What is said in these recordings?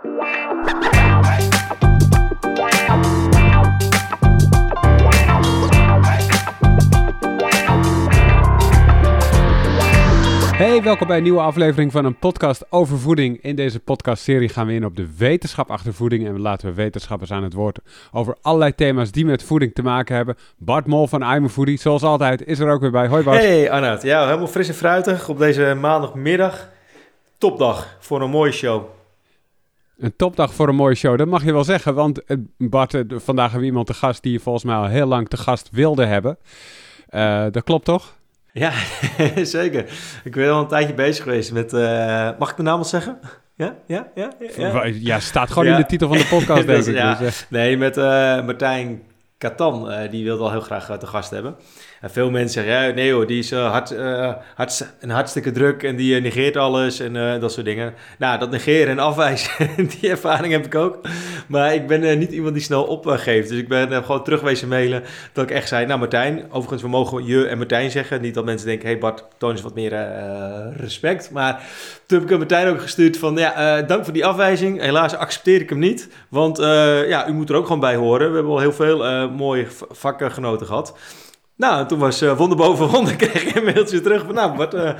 Hey, welkom bij een nieuwe aflevering van een podcast over voeding. In deze podcastserie gaan we in op de wetenschap achter voeding en laten we wetenschappers aan het woord over allerlei thema's die met voeding te maken hebben. Bart Mol van I'm Foodie, zoals altijd, is er ook weer bij. Hoi Bart. Hey Arnoud, ja, helemaal fris en fruitig op deze maandagmiddag. Topdag voor een mooie show. Een topdag voor een mooie show, dat mag je wel zeggen. Want eh, Bart, eh, vandaag hebben we iemand te gast die je volgens mij al heel lang te gast wilde hebben. Uh, dat klopt toch? Ja, zeker. Ik ben al een tijdje bezig geweest met... Uh, mag ik de naam al zeggen? Ja, ja, ja. Ja, ja staat gewoon ja. in de titel van de podcast, denk ik. Dus. Nee, met uh, Martijn Katan, die wilde al heel graag te gast hebben. Veel mensen zeggen, ja, nee hoor, die is hard, uh, hard, een hartstikke druk en die uh, negeert alles en dat soort dingen. Nou, dat negeren en afwijzen, die ervaring heb ik ook. Maar ik ben niet iemand die snel opgeeft. Dus ik ben gewoon terugwezen mailen dat ik echt zei, nou Martijn, overigens we mogen je en Martijn zeggen. Niet dat mensen denken, hey Bart, toon eens wat meer respect. Maar toen heb ik Martijn ook gestuurd van, ja, dank voor die afwijzing. Helaas accepteer ik hem niet, want ja, u moet er ook gewoon bij horen. We hebben al heel veel mooie vakgenoten gehad. Nou, toen was uh, wonder boven wonder, kreeg ik een mailtje terug van, nou, wat uh,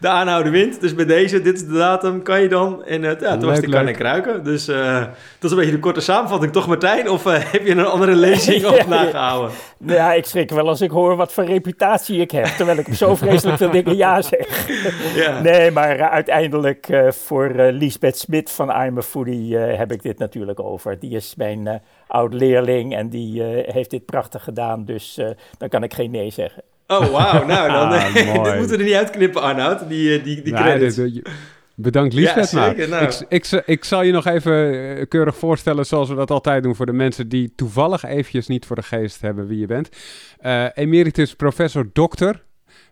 de aanhouden wint. Dus bij deze, dit is de datum, kan je dan? En uh, ja, toen was de kan en kruiken. Dus dat is een beetje de korte samenvatting, toch Martijn? Of heb je een andere lezing op nagehouden? Nou ja, ik schrik wel als ik hoor wat voor reputatie ik heb, terwijl ik zo vreselijk veel dingen ja zeg. Ja. Nee, maar uiteindelijk voor Lisbeth Smit van I'm a Foodie heb ik dit natuurlijk over. Die is mijn oud-leerling en die heeft dit prachtig gedaan, dus dan kan ik geen nee zeggen. Oh, wauw. Nou, dan ah, dit moeten we er niet uitknippen, Arnoud, die, die, die credits. Nee, Bedankt Liesbeth ja. Nou. Ik, ik, ik, zal je nog even keurig voorstellen zoals we dat altijd doen voor de mensen die toevallig eventjes niet voor de geest hebben wie je bent. Uh, emeritus professor dokter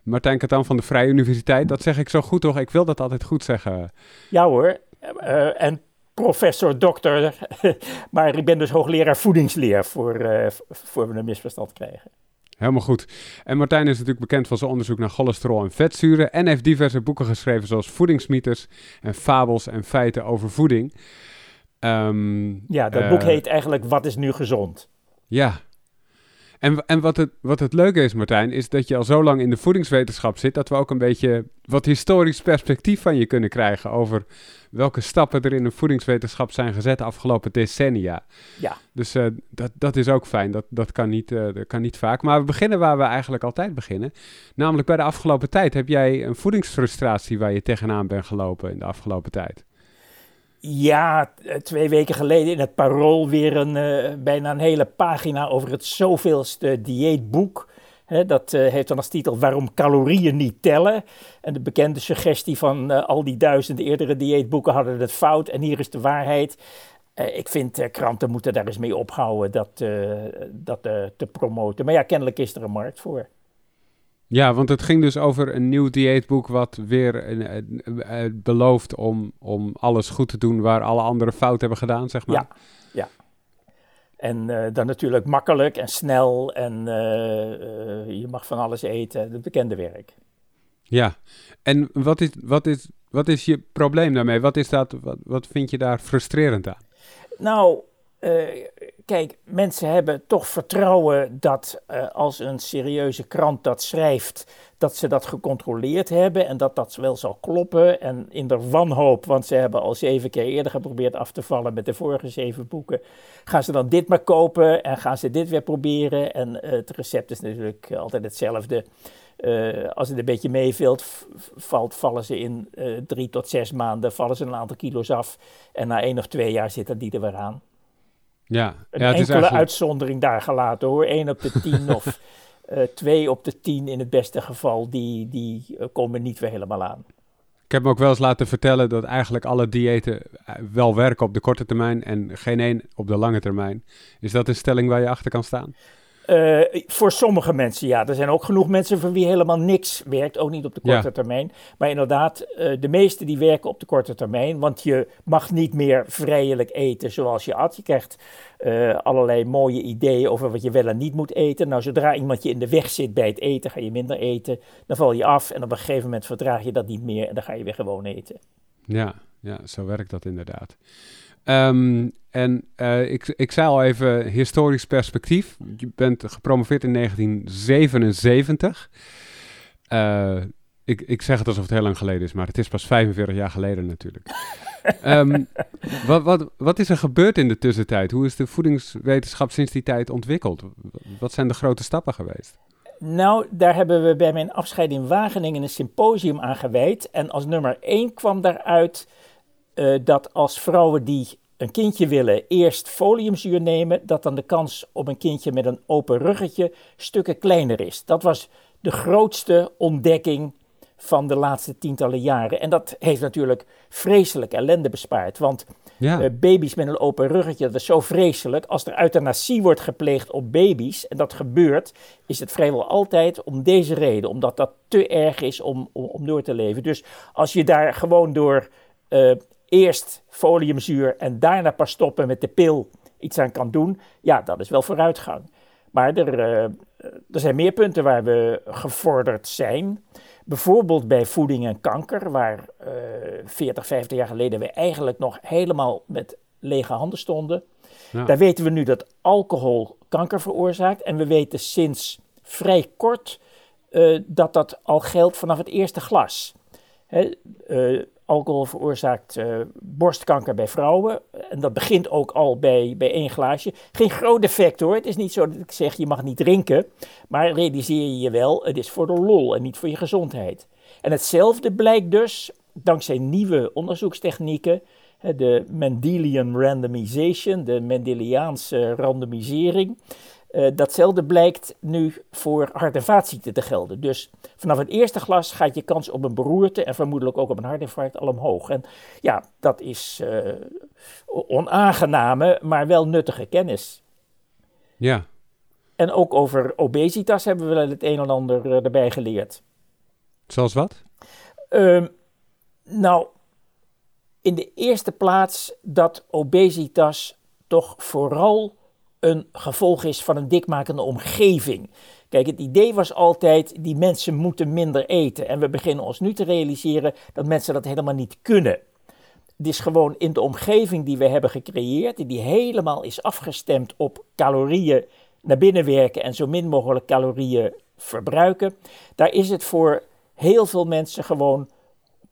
Martijn Katan van de Vrije Universiteit. Dat zeg ik zo goed toch? Ik wil dat altijd goed zeggen. Ja hoor. Uh, en professor dokter, maar ik ben dus hoogleraar voedingsleer voor, uh, voor we een misverstand krijgen. Helemaal goed. En Martijn is natuurlijk bekend van zijn onderzoek naar cholesterol en vetzuren en heeft diverse boeken geschreven zoals Voedingsmythes en Fabels en Feiten over voeding. Um, ja, dat uh, boek heet eigenlijk Wat is nu gezond? Ja. En, en wat, het, wat het leuke is, Martijn, is dat je al zo lang in de voedingswetenschap zit, dat we ook een beetje wat historisch perspectief van je kunnen krijgen over welke stappen er in de voedingswetenschap zijn gezet de afgelopen decennia. Ja. Dus uh, dat, dat is ook fijn. Dat, dat, kan niet, uh, dat kan niet vaak. Maar we beginnen waar we eigenlijk altijd beginnen. Namelijk bij de afgelopen tijd. Heb jij een voedingsfrustratie waar je tegenaan bent gelopen in de afgelopen tijd? Ja, twee weken geleden in het Parool weer een, uh, bijna een hele pagina over het zoveelste dieetboek dat uh, heeft dan als titel Waarom calorieën niet tellen. En de bekende suggestie van uh, al die duizenden eerdere dieetboeken hadden het fout en hier is de waarheid. Ik vind kranten moeten daar eens mee ophouden dat, dat te promoten. Maar ja, kennelijk is er een markt voor. Ja, want het ging dus over een nieuw dieetboek wat weer belooft om, om alles goed te doen waar alle anderen fout hebben gedaan, zeg maar. Ja, ja. En uh, dan natuurlijk makkelijk en snel en uh, uh, je mag van alles eten, het bekende werk. Ja, en wat is, wat is, wat is je probleem daarmee? Wat, is dat, wat, wat vind je daar frustrerend aan? Nou, kijk, mensen hebben toch vertrouwen dat als een serieuze krant dat schrijft, dat ze dat gecontroleerd hebben en dat dat wel zal kloppen. En in de wanhoop, want ze hebben al zeven keer eerder geprobeerd af te vallen met de vorige zeven boeken, gaan ze dan dit maar kopen en gaan ze dit weer proberen. En uh, het recept is natuurlijk altijd hetzelfde. Als het een beetje meevalt, valt, vallen ze in drie tot zes maanden, vallen ze een aantal kilo's af. En na één of twee jaar zitten die er weer aan. Ja, een ja, het enkele eigenlijk... uitzondering daar gelaten hoor. Eén op de tien of uh, twee op de tien in het beste geval, die, die uh, komen niet weer helemaal aan. Ik heb me ook wel eens laten vertellen dat eigenlijk alle diëten eh, wel werken op de korte termijn en geen één op de lange termijn. Is dat een stelling waar je achter kan staan? Uh, voor sommige mensen ja. Er zijn ook genoeg mensen voor wie helemaal niks werkt, ook niet op de korte ja. termijn. Maar inderdaad, uh, de meeste die werken op de korte termijn, want je mag niet meer vrijelijk eten zoals je at. Je krijgt uh, allerlei mooie ideeën over wat je wel en niet moet eten. Nou, zodra iemand je in de weg zit bij het eten, ga je minder eten. Dan val je af en op een gegeven moment verdraag je dat niet meer en dan ga je weer gewoon eten. Ja, ja, zo werkt dat inderdaad. Ehm, en uh, ik, ik zei al even historisch perspectief. Je bent gepromoveerd in 1977. Uh, ik, ik zeg het alsof het heel lang geleden is, maar het is pas 45 jaar geleden natuurlijk. um, wat, wat, wat is er gebeurd in de tussentijd? Hoe is de voedingswetenschap sinds die tijd ontwikkeld? Wat zijn de grote stappen geweest? Nou, daar hebben we bij mijn afscheid in Wageningen een symposium aan gewijd. En als nummer één kwam daaruit uh, dat als vrouwen die een kindje willen eerst foliumzuur nemen, dat dan de kans op een kindje met een open ruggetje stukken kleiner is. Dat was de grootste ontdekking van de laatste tientallen jaren. En dat heeft natuurlijk vreselijk ellende bespaard. Want ja. uh, baby's met een open ruggetje, dat is zo vreselijk. Als er euthanasie wordt gepleegd op baby's, en dat gebeurt, is het vrijwel altijd om deze reden. Omdat dat te erg is om, om, om door te leven. Dus als je daar gewoon door uh, eerst foliumzuur en daarna pas stoppen met de pil iets aan kan doen, ja, dat is wel vooruitgang. Maar er, uh, er zijn meer punten waar we gevorderd zijn. Bijvoorbeeld bij voeding en kanker, waar uh, 40, 50 jaar geleden we eigenlijk nog helemaal met lege handen stonden. Ja. Daar weten we nu dat alcohol kanker veroorzaakt. En we weten sinds vrij kort uh, dat dat al geldt vanaf het eerste glas. Hè, uh, alcohol veroorzaakt uh, borstkanker bij vrouwen. En dat begint ook al bij, bij één glaasje. Geen groot defect hoor. Het is niet zo dat ik zeg je mag niet drinken. Maar realiseer je je wel, het is voor de lol en niet voor je gezondheid. En hetzelfde blijkt dus, dankzij nieuwe onderzoekstechnieken, de Mendelian randomization, de Mendeliaanse randomisering. Uh, datzelfde blijkt nu voor hart- en vaatziekten te gelden. Dus vanaf het eerste glas gaat je kans op een beroerte en vermoedelijk ook op een hartinfarct al omhoog. En ja, dat is uh, onaangename, maar wel nuttige kennis. Ja. En ook over obesitas hebben we wel het een en ander uh, erbij geleerd. Zoals wat? Uh, nou, in de eerste plaats dat obesitas toch vooral een gevolg is van een dikmakende omgeving. Kijk, het idee was altijd, die mensen moeten minder eten. En we beginnen ons nu te realiseren dat mensen dat helemaal niet kunnen. Het is gewoon in de omgeving die we hebben gecreëerd, die helemaal is afgestemd op calorieën naar binnen werken en zo min mogelijk calorieën verbruiken. Daar is het voor heel veel mensen gewoon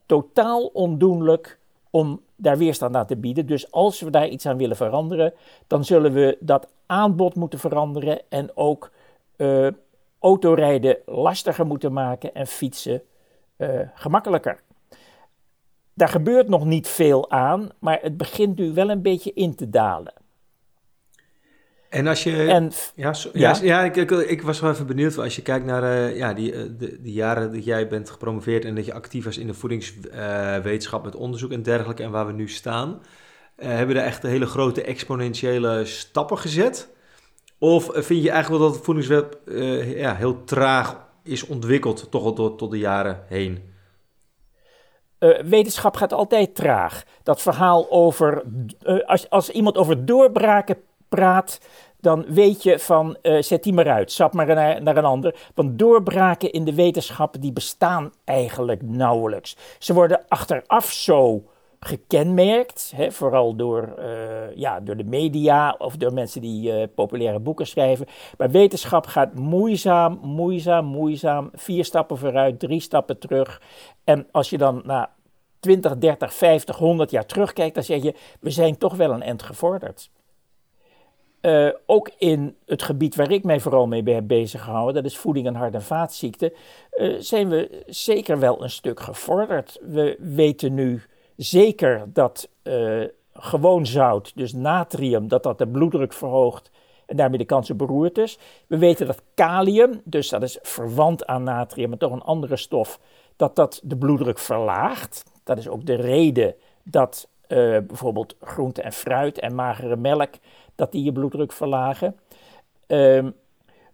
totaal ondoenlijk om daar weerstand aan te bieden. Dus als we daar iets aan willen veranderen, dan zullen we dat aanbod moeten veranderen en ook uh, autorijden lastiger moeten maken en fietsen uh, gemakkelijker. Daar gebeurt nog niet veel aan, maar het begint nu wel een beetje in te dalen. En als je. En, ja, ja, ja, ik, ik, ik, was wel even benieuwd. Als je kijkt naar uh, ja, die, de, de, jaren dat jij bent gepromoveerd en dat je actief was in de voedingswetenschap uh, met onderzoek en dergelijke, en waar we nu staan. Uh, hebben we daar echt hele grote exponentiële stappen gezet? Of vind je eigenlijk wel dat het voedingsweb ja, heel traag is ontwikkeld, toch al door, tot de jaren heen? wetenschap gaat altijd traag. Dat verhaal over. als, als iemand over doorbraken praat, dan weet je van uh, zet die maar uit, stap maar naar, naar, een ander. Want doorbraken in de wetenschap die bestaan eigenlijk nauwelijks. Ze worden achteraf zo gekenmerkt, hè, vooral door, uh, ja, door de media of door mensen die uh, populaire boeken schrijven. Maar wetenschap gaat moeizaam, moeizaam, moeizaam, vier stappen vooruit, drie stappen terug. En als je dan na 20, 30, 50, 100 jaar terugkijkt, dan zeg je, we zijn toch wel een end gevorderd. Uh, ook in het gebied waar ik mij vooral mee heb bezig gehouden, dat is voeding en hart- en vaatziekten, uh, zijn we zeker wel een stuk gevorderd. We weten nu zeker dat uh, gewoon zout, dus natrium, dat dat de bloeddruk verhoogt en daarmee de kans op beroertes. We weten dat kalium, dus dat is verwant aan natrium, maar toch een andere stof, dat dat de bloeddruk verlaagt. Dat is ook de reden dat bijvoorbeeld groente en fruit en magere melk dat die je bloeddruk verlagen. Um,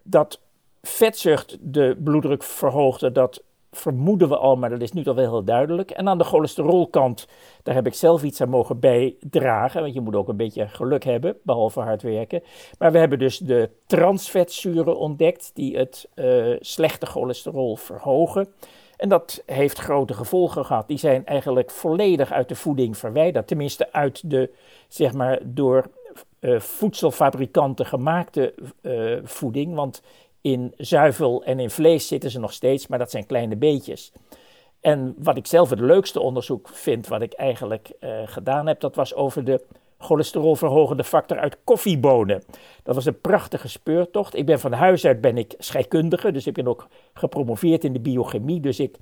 dat vetzucht de bloeddruk verhoogde, dat vermoeden we al, maar dat is nu al wel heel duidelijk. En aan de cholesterolkant, daar heb ik zelf iets aan mogen bijdragen, want je moet ook een beetje geluk hebben, behalve hard werken. Maar we hebben dus de transvetzuren ontdekt, die het uh, slechte cholesterol verhogen. En dat heeft grote gevolgen gehad. Die zijn eigenlijk volledig uit de voeding verwijderd. Tenminste uit de, zeg maar, door uh, voedselfabrikanten gemaakte uh, voeding. Want in zuivel en in vlees zitten ze nog steeds, maar dat zijn kleine beetjes. En wat ik zelf het leukste onderzoek vind, wat ik eigenlijk uh, gedaan heb, dat was over de cholesterolverhogende factor uit koffiebonen. Dat was een prachtige speurtocht. Ik ben van huis uit ben ik scheikundige, dus ik ben ook gepromoveerd in de biochemie. Dus ik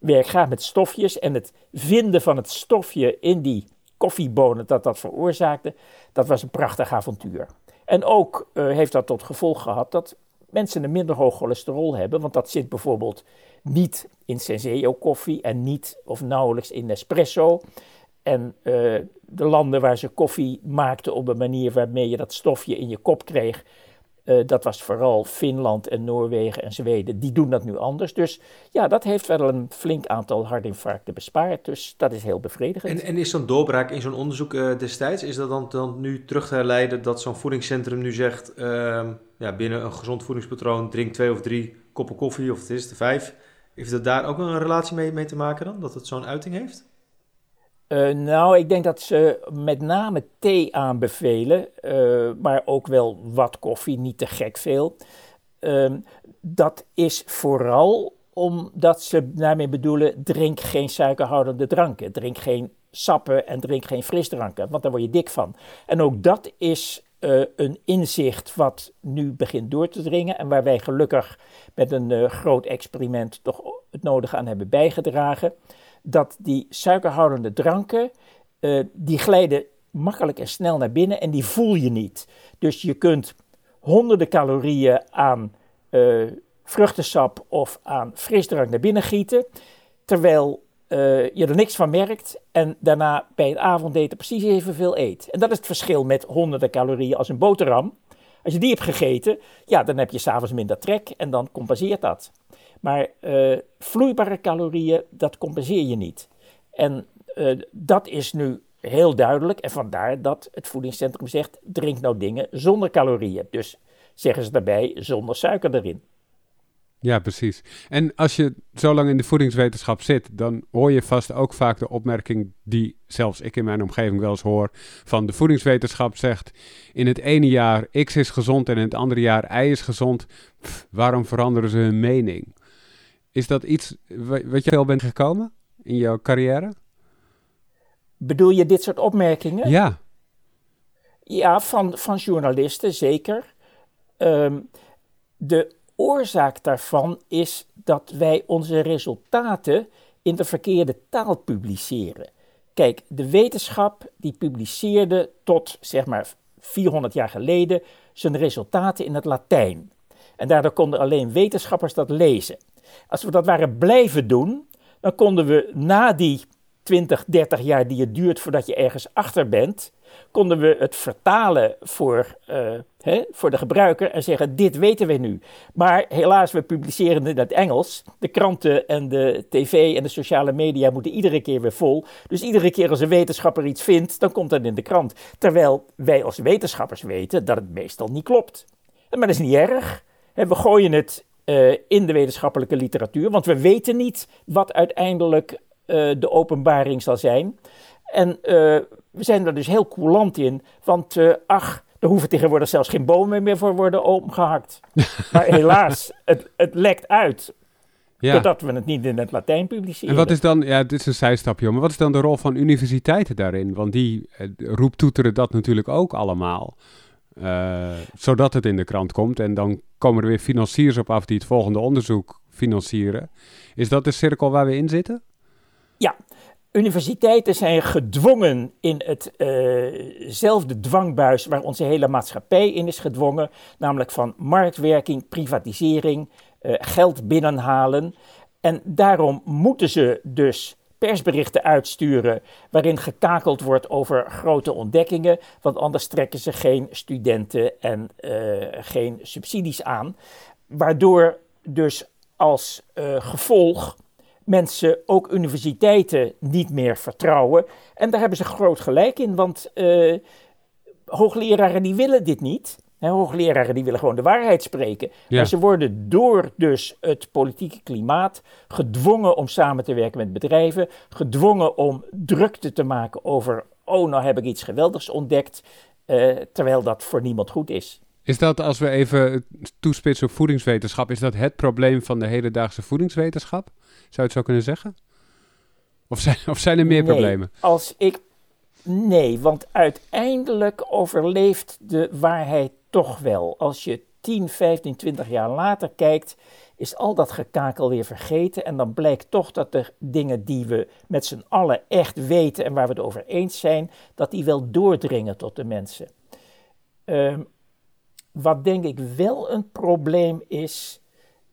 werk graag met stofjes en het vinden van het stofje in die koffiebonen dat dat veroorzaakte, dat was een prachtig avontuur. En ook uh, heeft dat tot gevolg gehad dat mensen een minder hoog cholesterol hebben, want dat zit bijvoorbeeld niet in Senseo koffie en niet of nauwelijks in Nespresso. En uh, de landen waar ze koffie maakten op een manier waarmee je dat stofje in je kop kreeg, uh, dat was vooral Finland en Noorwegen en Zweden. Die doen dat nu anders. Dus ja, dat heeft wel een flink aantal hartinfarcten bespaard. Dus dat is heel bevredigend. En, en is zo'n doorbraak in zo'n onderzoek uh, destijds, is dat dan, dan nu terug te herleiden dat zo'n voedingscentrum nu zegt, uh, ja, binnen een gezond voedingspatroon drink twee of drie koppen koffie of het is de vijf. Heeft dat daar ook een relatie mee te maken dan, dat het zo'n uiting heeft? Uh, nou, ik denk dat ze met name thee aanbevelen, uh, maar ook wel wat koffie, niet te gek veel. Uh, dat is vooral omdat ze daarmee bedoelen: drink geen suikerhoudende dranken, drink geen sappen en drink geen frisdranken, want daar word je dik van. En ook dat is uh, een inzicht wat nu begint door te dringen en waar wij gelukkig met een groot experiment toch het nodige aan hebben bijgedragen dat die suikerhoudende dranken, uh, die glijden makkelijk en snel naar binnen en die voel je niet. Dus je kunt honderden calorieën aan uh, vruchtensap of aan frisdrank naar binnen gieten, terwijl uh, je er niks van merkt en daarna bij het avondeten precies evenveel eet. En dat is het verschil met honderden calorieën als een boterham. Als je die hebt gegeten, ja, dan heb je s'avonds minder trek en dan compenseert dat. Maar uh, vloeibare calorieën, dat compenseer je niet. En uh, dat is nu heel duidelijk. En vandaar dat het voedingscentrum zegt: drink nou dingen zonder calorieën. Dus zeggen ze daarbij zonder suiker erin. Ja, precies. En als je zo lang in de voedingswetenschap zit, dan hoor je vast ook vaak de opmerking die zelfs ik in mijn omgeving wel eens hoor: van de voedingswetenschap zegt in het ene jaar X is gezond en in het andere jaar Y is gezond. waarom veranderen ze hun mening? Is dat iets wat je veel bent gekomen in jouw carrière? Bedoel je dit soort opmerkingen? Ja. Ja, van, van journalisten zeker. Um, de oorzaak daarvan is dat wij onze resultaten in de verkeerde taal publiceren. Kijk, de wetenschap die publiceerde tot zeg maar 400 jaar geleden zijn resultaten in het Latijn. En daardoor konden alleen wetenschappers dat lezen. Als we dat waren blijven doen, dan konden we na die 20, 30 jaar die het duurt voordat je ergens achter bent, konden we het vertalen voor, uh, hè, voor de gebruiker en zeggen: Dit weten we nu. Maar helaas, we publiceren in het Engels. De kranten en de tv en de sociale media moeten iedere keer weer vol. Dus iedere keer als een wetenschapper iets vindt, dan komt dat in de krant. Terwijl wij als wetenschappers weten dat het meestal niet klopt. Maar dat is niet erg. We gooien het uh, in de wetenschappelijke literatuur, want we weten niet wat uiteindelijk uh, de openbaring zal zijn. En uh, we zijn er dus heel coulant in, want ach, er hoeven tegenwoordig zelfs geen bomen meer voor worden omgehakt. maar helaas, het, het lekt uit. Ja. Doordat we het niet in het Latijn publiceren. En wat is dan, ja, dit is een zijstapje, maar wat is dan de rol van universiteiten daarin? Want die roeptoeteren dat natuurlijk ook allemaal. Uh, zodat het in de krant komt. En dan komen er weer financiers op af die het volgende onderzoek financieren. Is dat de cirkel waar we in zitten? Ja, universiteiten zijn gedwongen in hetzelfde uh dwangbuis waar onze hele maatschappij in is gedwongen, namelijk van marktwerking, privatisering, uh, geld binnenhalen. En daarom moeten ze dus persberichten uitsturen waarin gekakeld wordt over grote ontdekkingen, want anders trekken ze geen studenten en uh, geen subsidies aan. Waardoor dus als uh, gevolg mensen ook universiteiten niet meer vertrouwen. En daar hebben ze groot gelijk in, want uh, hoogleraren die willen dit niet. Hoogleraren die willen gewoon de waarheid spreken. Maar ze worden door dus het politieke klimaat gedwongen om samen te werken met bedrijven, gedwongen om drukte te maken over, oh nou heb ik iets geweldigs ontdekt, uh, terwijl dat voor niemand goed is. Is dat, als we even toespitsen op voedingswetenschap, is dat het probleem van de hedendaagse voedingswetenschap? Zou je het zo kunnen zeggen? Of zijn, of zijn er meer nee, problemen? Als ik, nee, want uiteindelijk overleeft de waarheid toch wel. Als je 10, 15, 20 jaar later kijkt, is al dat gekakel weer vergeten. En dan blijkt toch dat de dingen die we met z'n allen echt weten en waar we het over eens zijn, dat die wel doordringen tot de mensen. Um, wat denk ik wel een probleem is,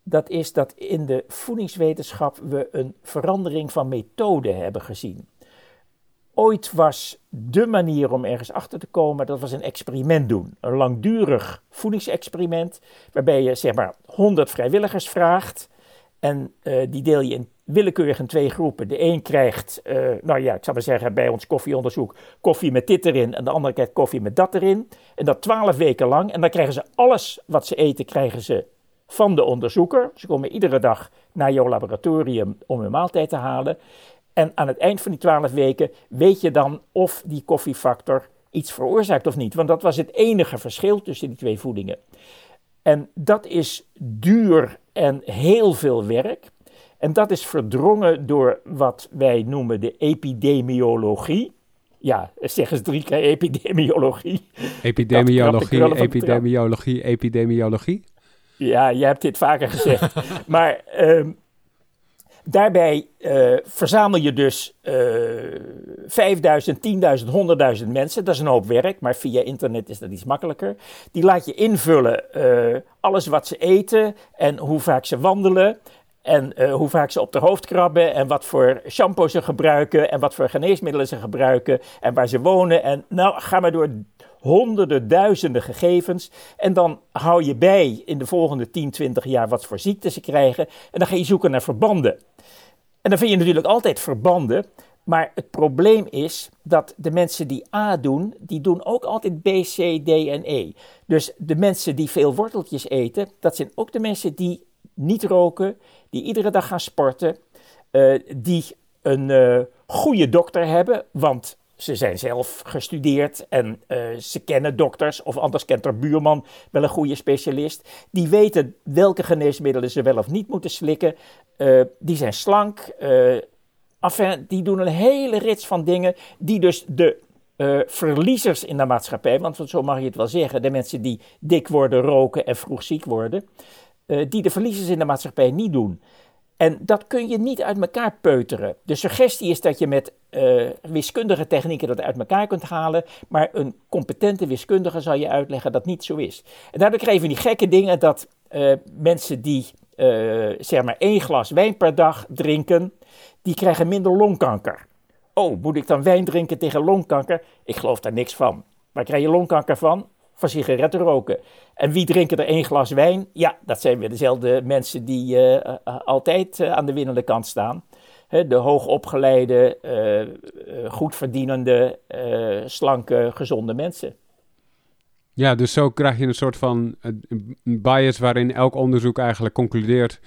dat is dat in de voedingswetenschap we een verandering van methode hebben gezien. Ooit was de manier om ergens achter te komen, dat was een experiment doen. Een langdurig voedingsexperiment, waarbij je zeg maar 100 vrijwilligers vraagt. En uh, die deel je in willekeurig in twee groepen. De een krijgt, uh, nou ja, ik zou maar zeggen bij ons koffieonderzoek, koffie met dit erin. En de andere krijgt koffie met dat erin. En dat twaalf weken lang. En dan krijgen ze alles wat ze eten, krijgen ze van de onderzoeker. Ze komen iedere dag naar jouw laboratorium om hun maaltijd te halen. En aan het eind van die twaalf weken weet je dan of die koffiefactor iets veroorzaakt of niet. Want dat was het enige verschil tussen die twee voedingen. En dat is duur en heel veel werk. En dat is verdrongen door wat wij noemen de epidemiologie. Ja, zeg eens drie keer epidemiologie. Epidemiologie, epidemiologie, epidemiologie. Ja, je hebt dit vaker gezegd. maar um, daarbij uh, verzamel je dus uh, 5000, 10.000, 100.000 mensen. Dat is een hoop werk, maar via internet is dat iets makkelijker. Die laat je invullen uh, alles wat ze eten en hoe vaak ze wandelen. En uh, hoe vaak ze op de hoofd krabben en wat voor shampoo ze gebruiken en wat voor geneesmiddelen ze gebruiken en waar ze wonen. En nou, ga maar door honderden, duizenden gegevens. En dan hou je bij in de volgende 10, 20 jaar wat voor ziekten ze krijgen. En dan ga je zoeken naar verbanden. En dan vind je natuurlijk altijd verbanden. Maar het probleem is dat de mensen die A doen, die doen ook altijd B, C, D en E. Dus de mensen die veel worteltjes eten, dat zijn ook de mensen die niet roken, die iedere dag gaan sporten, uh, die een uh, goede dokter hebben, want ze zijn zelf gestudeerd en uh, ze kennen dokters, of anders kent er buurman wel een goede specialist. Die weten welke geneesmiddelen ze wel of niet moeten slikken. die zijn slank. enfin, die doen een hele rits van dingen die dus de uh, verliezers in de maatschappij, want zo mag je het wel zeggen, de mensen die dik worden, roken en vroeg ziek worden, uh, die de verliezers in de maatschappij niet doen. En dat kun je niet uit elkaar peuteren. De suggestie is dat je met uh, wiskundige technieken dat uit elkaar kunt halen, maar een competente wiskundige zal je uitleggen dat niet zo is. En daardoor krijgen we die gekke dingen dat uh, mensen die zeg maar één glas wijn per dag drinken, die krijgen minder longkanker. Oh, moet ik dan wijn drinken tegen longkanker? Ik geloof daar niks van. Waar krijg je longkanker van? van sigaretten roken. En wie drinken er één glas wijn? Ja, dat zijn weer dezelfde mensen die uh, altijd uh, aan de winnende kant staan. He, de hoogopgeleide, uh, goed verdienende, slanke, gezonde mensen. Ja, dus zo krijg je een soort van bias waarin elk onderzoek eigenlijk concludeert...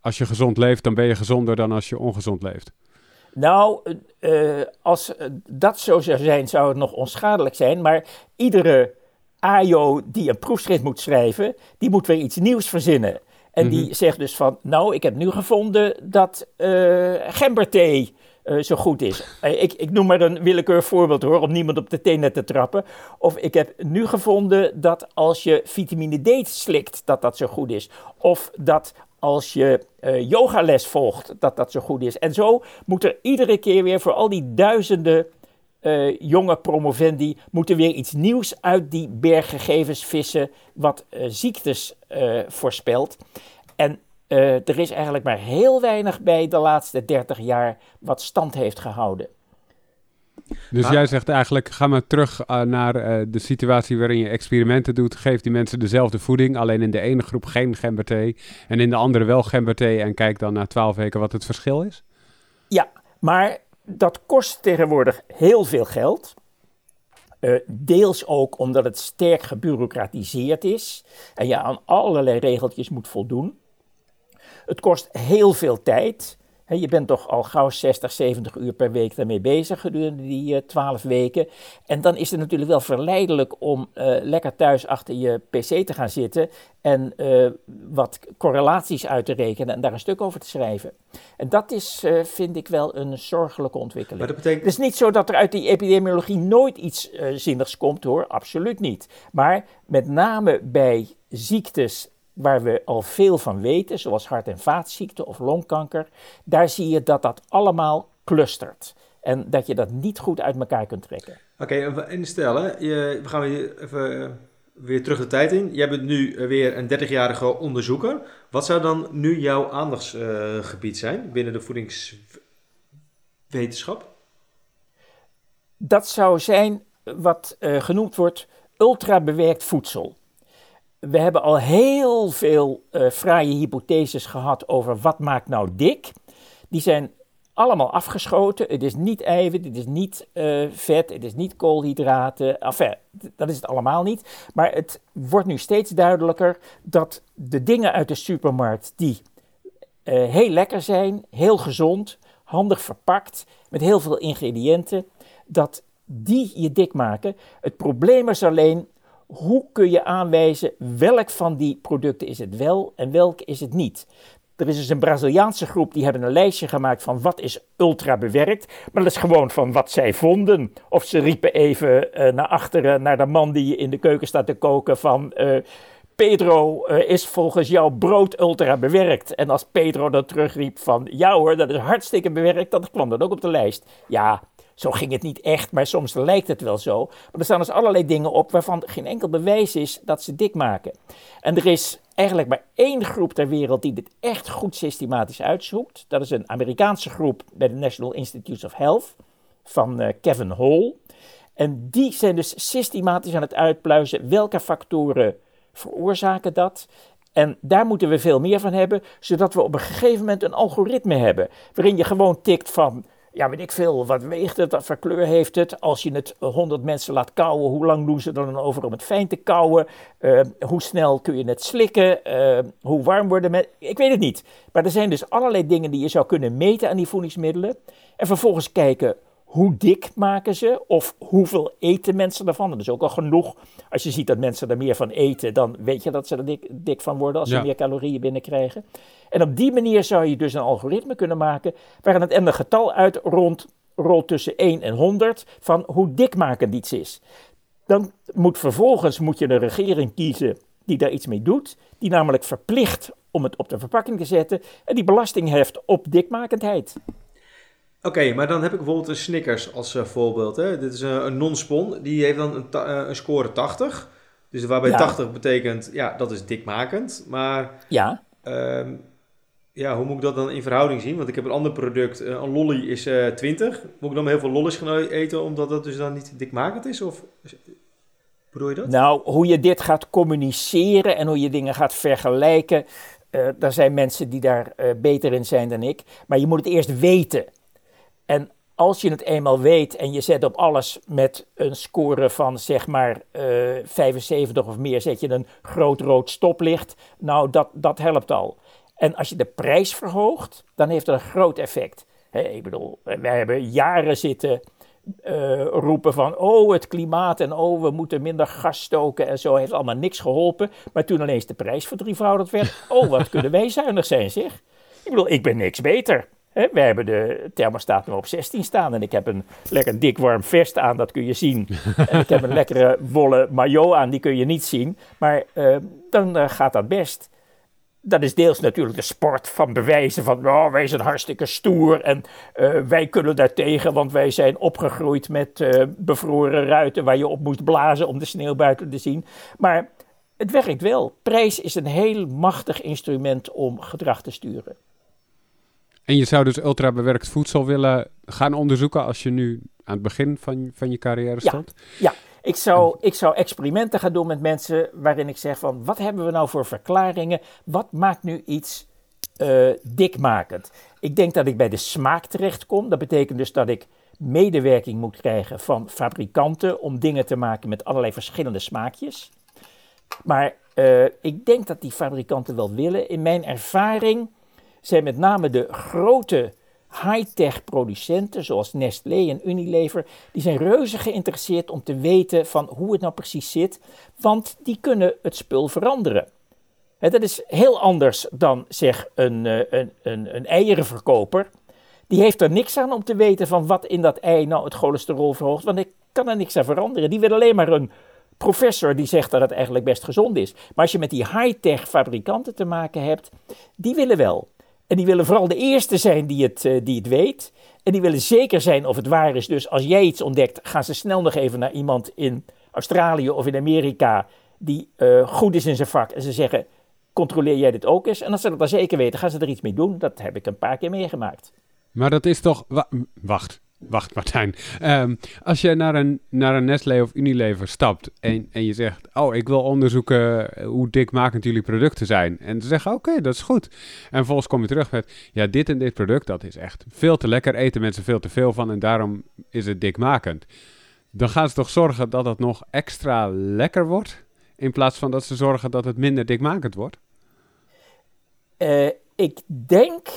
als je gezond leeft, dan ben je gezonder dan als je ongezond leeft. Nou, als dat zo zou zijn, zou het nog onschadelijk zijn. Maar iedere AJO die een proefschrift moet schrijven, die moet weer iets nieuws verzinnen. En die mhm. zegt dus van, nou, ik heb nu gevonden dat uh, gemberthee uh, zo goed is. Uh, ik, ik noem maar een willekeurig voorbeeld hoor, om niemand op de tenen te trappen. Of ik heb nu gevonden dat als je vitamine D slikt, dat dat zo goed is. Of dat als je yogales volgt, dat dat zo goed is. En zo moet er iedere keer weer voor al die duizenden uh, jonge promovendi moeten weer iets nieuws uit die berggegevens vissen, wat uh, ziektes uh, voorspelt. En er is eigenlijk maar heel weinig bij de laatste 30 jaar wat stand heeft gehouden. Dus jij zegt eigenlijk, ga maar terug naar de situatie waarin je experimenten doet. Geef die mensen dezelfde voeding, alleen in de ene groep geen gemberthee en in de andere wel gemberthee. En kijk dan na 12 weken wat het verschil is? Ja, maar dat kost tegenwoordig heel veel geld. deels ook omdat het sterk gebureaucratiseerd is en je aan allerlei regeltjes moet voldoen. Het kost heel veel tijd je bent toch al gauw 60, 70 uur per week daarmee bezig gedurende die 12 eh, weken. En dan is het natuurlijk wel verleidelijk om eh, lekker thuis achter je pc te gaan zitten en uh, wat correlaties uit te rekenen en daar een stuk over te schrijven. En dat is, vind ik wel, een zorgelijke ontwikkeling. Maar dat betekent... Het is niet zo dat er uit die epidemiologie nooit iets zinnigs komt hoor, absoluut niet. Maar met name bij ziektes waar we al veel van weten, zoals hart- en vaatziekten of longkanker, daar zie je dat dat allemaal clustert. En dat je dat niet goed uit elkaar kunt trekken. Oké, en stel, hè, we gaan weer even eh, weer terug de tijd in. Jij bent nu eh, weer een 30-jarige onderzoeker. Wat zou dan nu jouw aandachtsgebied zijn binnen de voedingswetenschap? Dat zou zijn wat uh, genoemd wordt ultrabewerkt voedsel we hebben al heel veel uh, fraaie hypotheses gehad over wat maakt nou dik. Die zijn allemaal afgeschoten. Het is niet eiwit, het is niet uh, vet, het is niet koolhydraten. Enfin, dat is het allemaal niet. Maar het wordt nu steeds duidelijker dat de dingen uit de supermarkt die uh, heel lekker zijn, heel gezond, handig verpakt, met heel veel ingrediënten, dat die je dik maken. Het probleem is alleen hoe kun je aanwijzen welk van die producten is het wel en welk is het niet? Er is dus een Braziliaanse groep die hebben een lijstje gemaakt van wat is ultra bewerkt. Maar dat is gewoon van wat zij vonden. Of ze riepen even uh, naar achteren naar de man die in de keuken staat te koken van... Uh, Pedro uh, is volgens jou brood ultra bewerkt. En als Pedro dan terugriep van ja hoor, dat is hartstikke bewerkt, dan kwam dat ook op de lijst. Ja, zo ging het niet echt, maar soms lijkt het wel zo. Maar er staan dus allerlei dingen op waarvan geen enkel bewijs is dat ze dik maken. En er is eigenlijk maar één groep ter wereld die dit echt goed systematisch uitzoekt. Dat is een Amerikaanse groep bij de National Institutes of Health van uh, Kevin Hall. En die zijn dus systematisch aan het uitpluizen welke factoren veroorzaken dat. En daar moeten we veel meer van hebben, zodat we op een gegeven moment een algoritme hebben. Waarin je gewoon tikt van ja, weet ik veel, wat weegt het, wat voor kleur heeft het? Als je het 100 mensen laat kauwen, hoe lang doen ze dan over om het fijn te kauwen? Uh, hoe snel kun je het slikken? Uh, hoe warm worden met... Ik weet het niet. Maar er zijn dus allerlei dingen die je zou kunnen meten aan die voedingsmiddelen. En vervolgens kijken, hoe dik maken ze? Of hoeveel eten mensen ervan? Dat is ook al genoeg. Als je ziet dat mensen er meer van eten, dan weet je dat ze er dik, dik van worden als ze meer calorieën binnenkrijgen. En op die manier zou je dus een algoritme kunnen maken waarin het ende getal uit rond, rolt tussen 1 en 100 van hoe dikmakend iets is. Dan moet vervolgens moet je een regering kiezen die daar iets mee doet, die namelijk verplicht om het op de verpakking te zetten en die belasting heft op dikmakendheid. Oké, maar dan heb ik bijvoorbeeld een Snickers als uh, voorbeeld. Hè? Dit is een, een non-spon, die heeft dan een, uh, een score 80. Dus waarbij 80 betekent, ja, dat is dikmakend. Maar ja. Um, ja, hoe moet ik dat dan in verhouding zien? Want ik heb een ander product, uh, een lolly is 20. Moet ik dan heel veel lollies gaan eten omdat dat dus dan niet dikmakend is? Of bedoel je dat? Nou, hoe je dit gaat communiceren en hoe je dingen gaat vergelijken... Uh, daar zijn mensen die daar uh, beter in zijn dan ik. Maar je moet het eerst weten. En als je het eenmaal weet en je zet op alles met een score van zeg maar uh, eh, 75 of meer, zet je een groot rood stoplicht. Nou, dat, dat helpt al. En als je de prijs verhoogt, dan heeft dat een groot effect. ik bedoel, wij hebben jaren zitten uh, roepen van, oh het klimaat en oh we moeten minder gas stoken en zo, heeft allemaal niks geholpen. Maar toen ineens de prijs verdrievoudigd werd, oh wat kunnen wij zuinig zijn zeg. Ik bedoel, ik ben niks beter. We hebben de thermostaat nu op 16 staan en ik heb een lekker dik warm vest aan, dat kun je zien. en ik heb een lekkere wollen maillot aan, die kun je niet zien. Maar uh, dan uh, gaat dat best. Dat is deels natuurlijk de sport van bewijzen van oh, wij zijn hartstikke stoer en uh, wij kunnen daartegen, want wij zijn opgegroeid met bevroren ruiten waar je op moest blazen om de sneeuw buiten te zien. Maar het werkt wel. Prijs is een heel machtig instrument om gedrag te sturen. En je zou dus ultra bewerkt voedsel willen gaan onderzoeken als je nu aan het begin van, van je carrière stond? Ja, Ik, zou, ik zou experimenten gaan doen met mensen waarin ik zeg van wat hebben we nou voor verklaringen? Wat maakt nu iets uh, dikmakend? Ik denk dat ik bij de smaak terechtkom. Dat betekent dus dat ik medewerking moet krijgen van fabrikanten om dingen te maken met allerlei verschillende smaakjes. Maar uh, ik denk dat die fabrikanten wel willen. In mijn ervaring zijn met name de grote high-tech producenten zoals Nestlé en Unilever, die zijn reuze geïnteresseerd om te weten van hoe het nou precies zit, want die kunnen het spul veranderen. dat is heel anders dan zeg een, eh, een, een, een eierenverkoper. Die heeft er niks aan om te weten van wat in dat ei nou het cholesterol verhoogt, want ik kan er niks aan veranderen. Die wil alleen maar een professor die zegt dat het eigenlijk best gezond is. Maar als je met die high-tech fabrikanten te maken hebt, die willen wel. En die willen vooral de eerste zijn die het, uh, die het weet. En die willen zeker zijn of het waar is. Dus als jij iets ontdekt, gaan ze snel nog even naar iemand in Australië of in Amerika die uh, goed is in zijn vak. En ze zeggen, controleer jij dit ook eens? En als ze dat dan zeker weten, gaan ze er iets mee doen. Dat heb ik een paar keer meegemaakt. Maar dat is toch... wacht, wacht Martijn. Um, als je naar een, naar een Nestlé of Unilever stapt en, en je zegt... oh, ik wil onderzoeken hoe dikmakend jullie producten zijn. En ze zeggen, oké, dat is goed. En vervolgens kom je terug met... ja, dit en dit product, dat is echt veel te lekker. Eten mensen veel te veel van en daarom is het dikmakend. Dan gaan ze toch zorgen dat het nog extra lekker wordt... in plaats van dat ze zorgen dat het minder dikmakend wordt? Uh, ik denk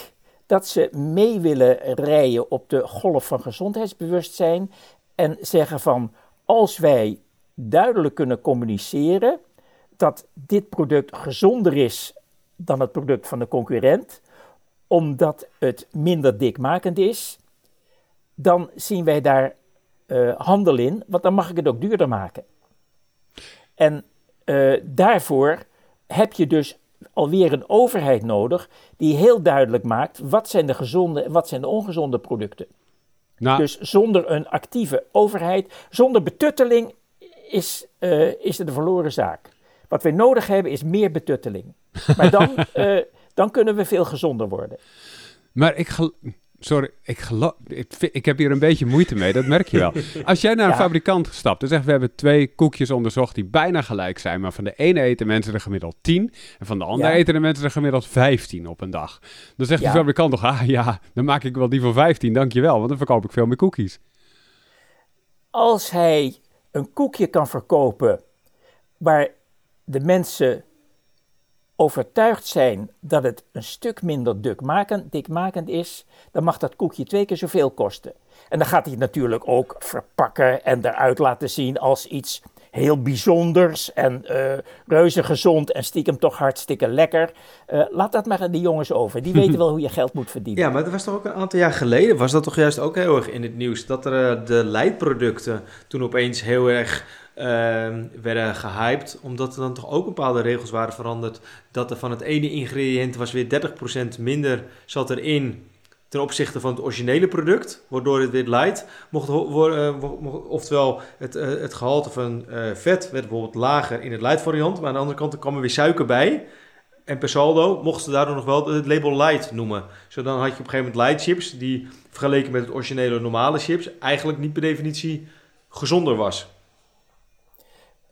dat ze mee willen rijden op de golf van gezondheidsbewustzijn en zeggen van als wij duidelijk kunnen communiceren dat dit product gezonder is dan het product van de concurrent, omdat het minder dikmakend is, dan zien wij daar uh, handel in, want dan mag ik het ook duurder maken. En uh, daarvoor heb je dus alweer een overheid nodig die heel duidelijk maakt wat zijn de gezonde en wat zijn de ongezonde producten. Nou. Dus zonder een actieve overheid, zonder betutteling is, uh, is het een verloren zaak. Wat we nodig hebben is meer betutteling. Maar dan, uh, dan kunnen we veel gezonder worden. Maar ik, Sorry, ik, geloof, ik, ik, heb hier een beetje moeite mee, dat merk je wel. Als jij naar een fabrikant stapt en zegt: We hebben twee koekjes onderzocht die bijna gelijk zijn, maar van de ene eten mensen er gemiddeld 10 en van de andere eten de mensen er gemiddeld 15 op een dag. Dan zegt de fabrikant toch: Ah ja, dan maak ik wel die voor 15, dankjewel, want dan verkoop ik veel meer koekjes. Als hij een koekje kan verkopen waar de mensen overtuigd zijn dat het een stuk minder dikmakend, dikmakend is, dan mag dat koekje twee keer zoveel kosten. En dan gaat hij het natuurlijk ook verpakken en eruit laten zien als iets heel bijzonders en uh, reuze gezond en stiekem toch hartstikke lekker. Uh, laat dat maar aan die jongens over. Die weten wel hoe je geld moet verdienen. Ja, maar dat was toch ook een aantal jaar geleden, was dat toch juist ook heel erg in het nieuws, dat er uh, de leidproducten toen opeens heel erg werden gehyped, omdat er dan toch ook bepaalde regels waren veranderd. Dat er van het ene ingrediënt was weer 30% minder zat erin ten opzichte van het originele product, waardoor het weer light mocht worden. Uh, oftewel, het, uh, het gehalte van uh, vet werd bijvoorbeeld lager in het light variant, maar aan de andere kant kwam er weer suiker bij. En per saldo mochten ze daardoor nog wel het label light noemen. Zo dan had je op een gegeven moment light chips, die vergeleken met het originele normale chips eigenlijk niet per definitie gezonder was.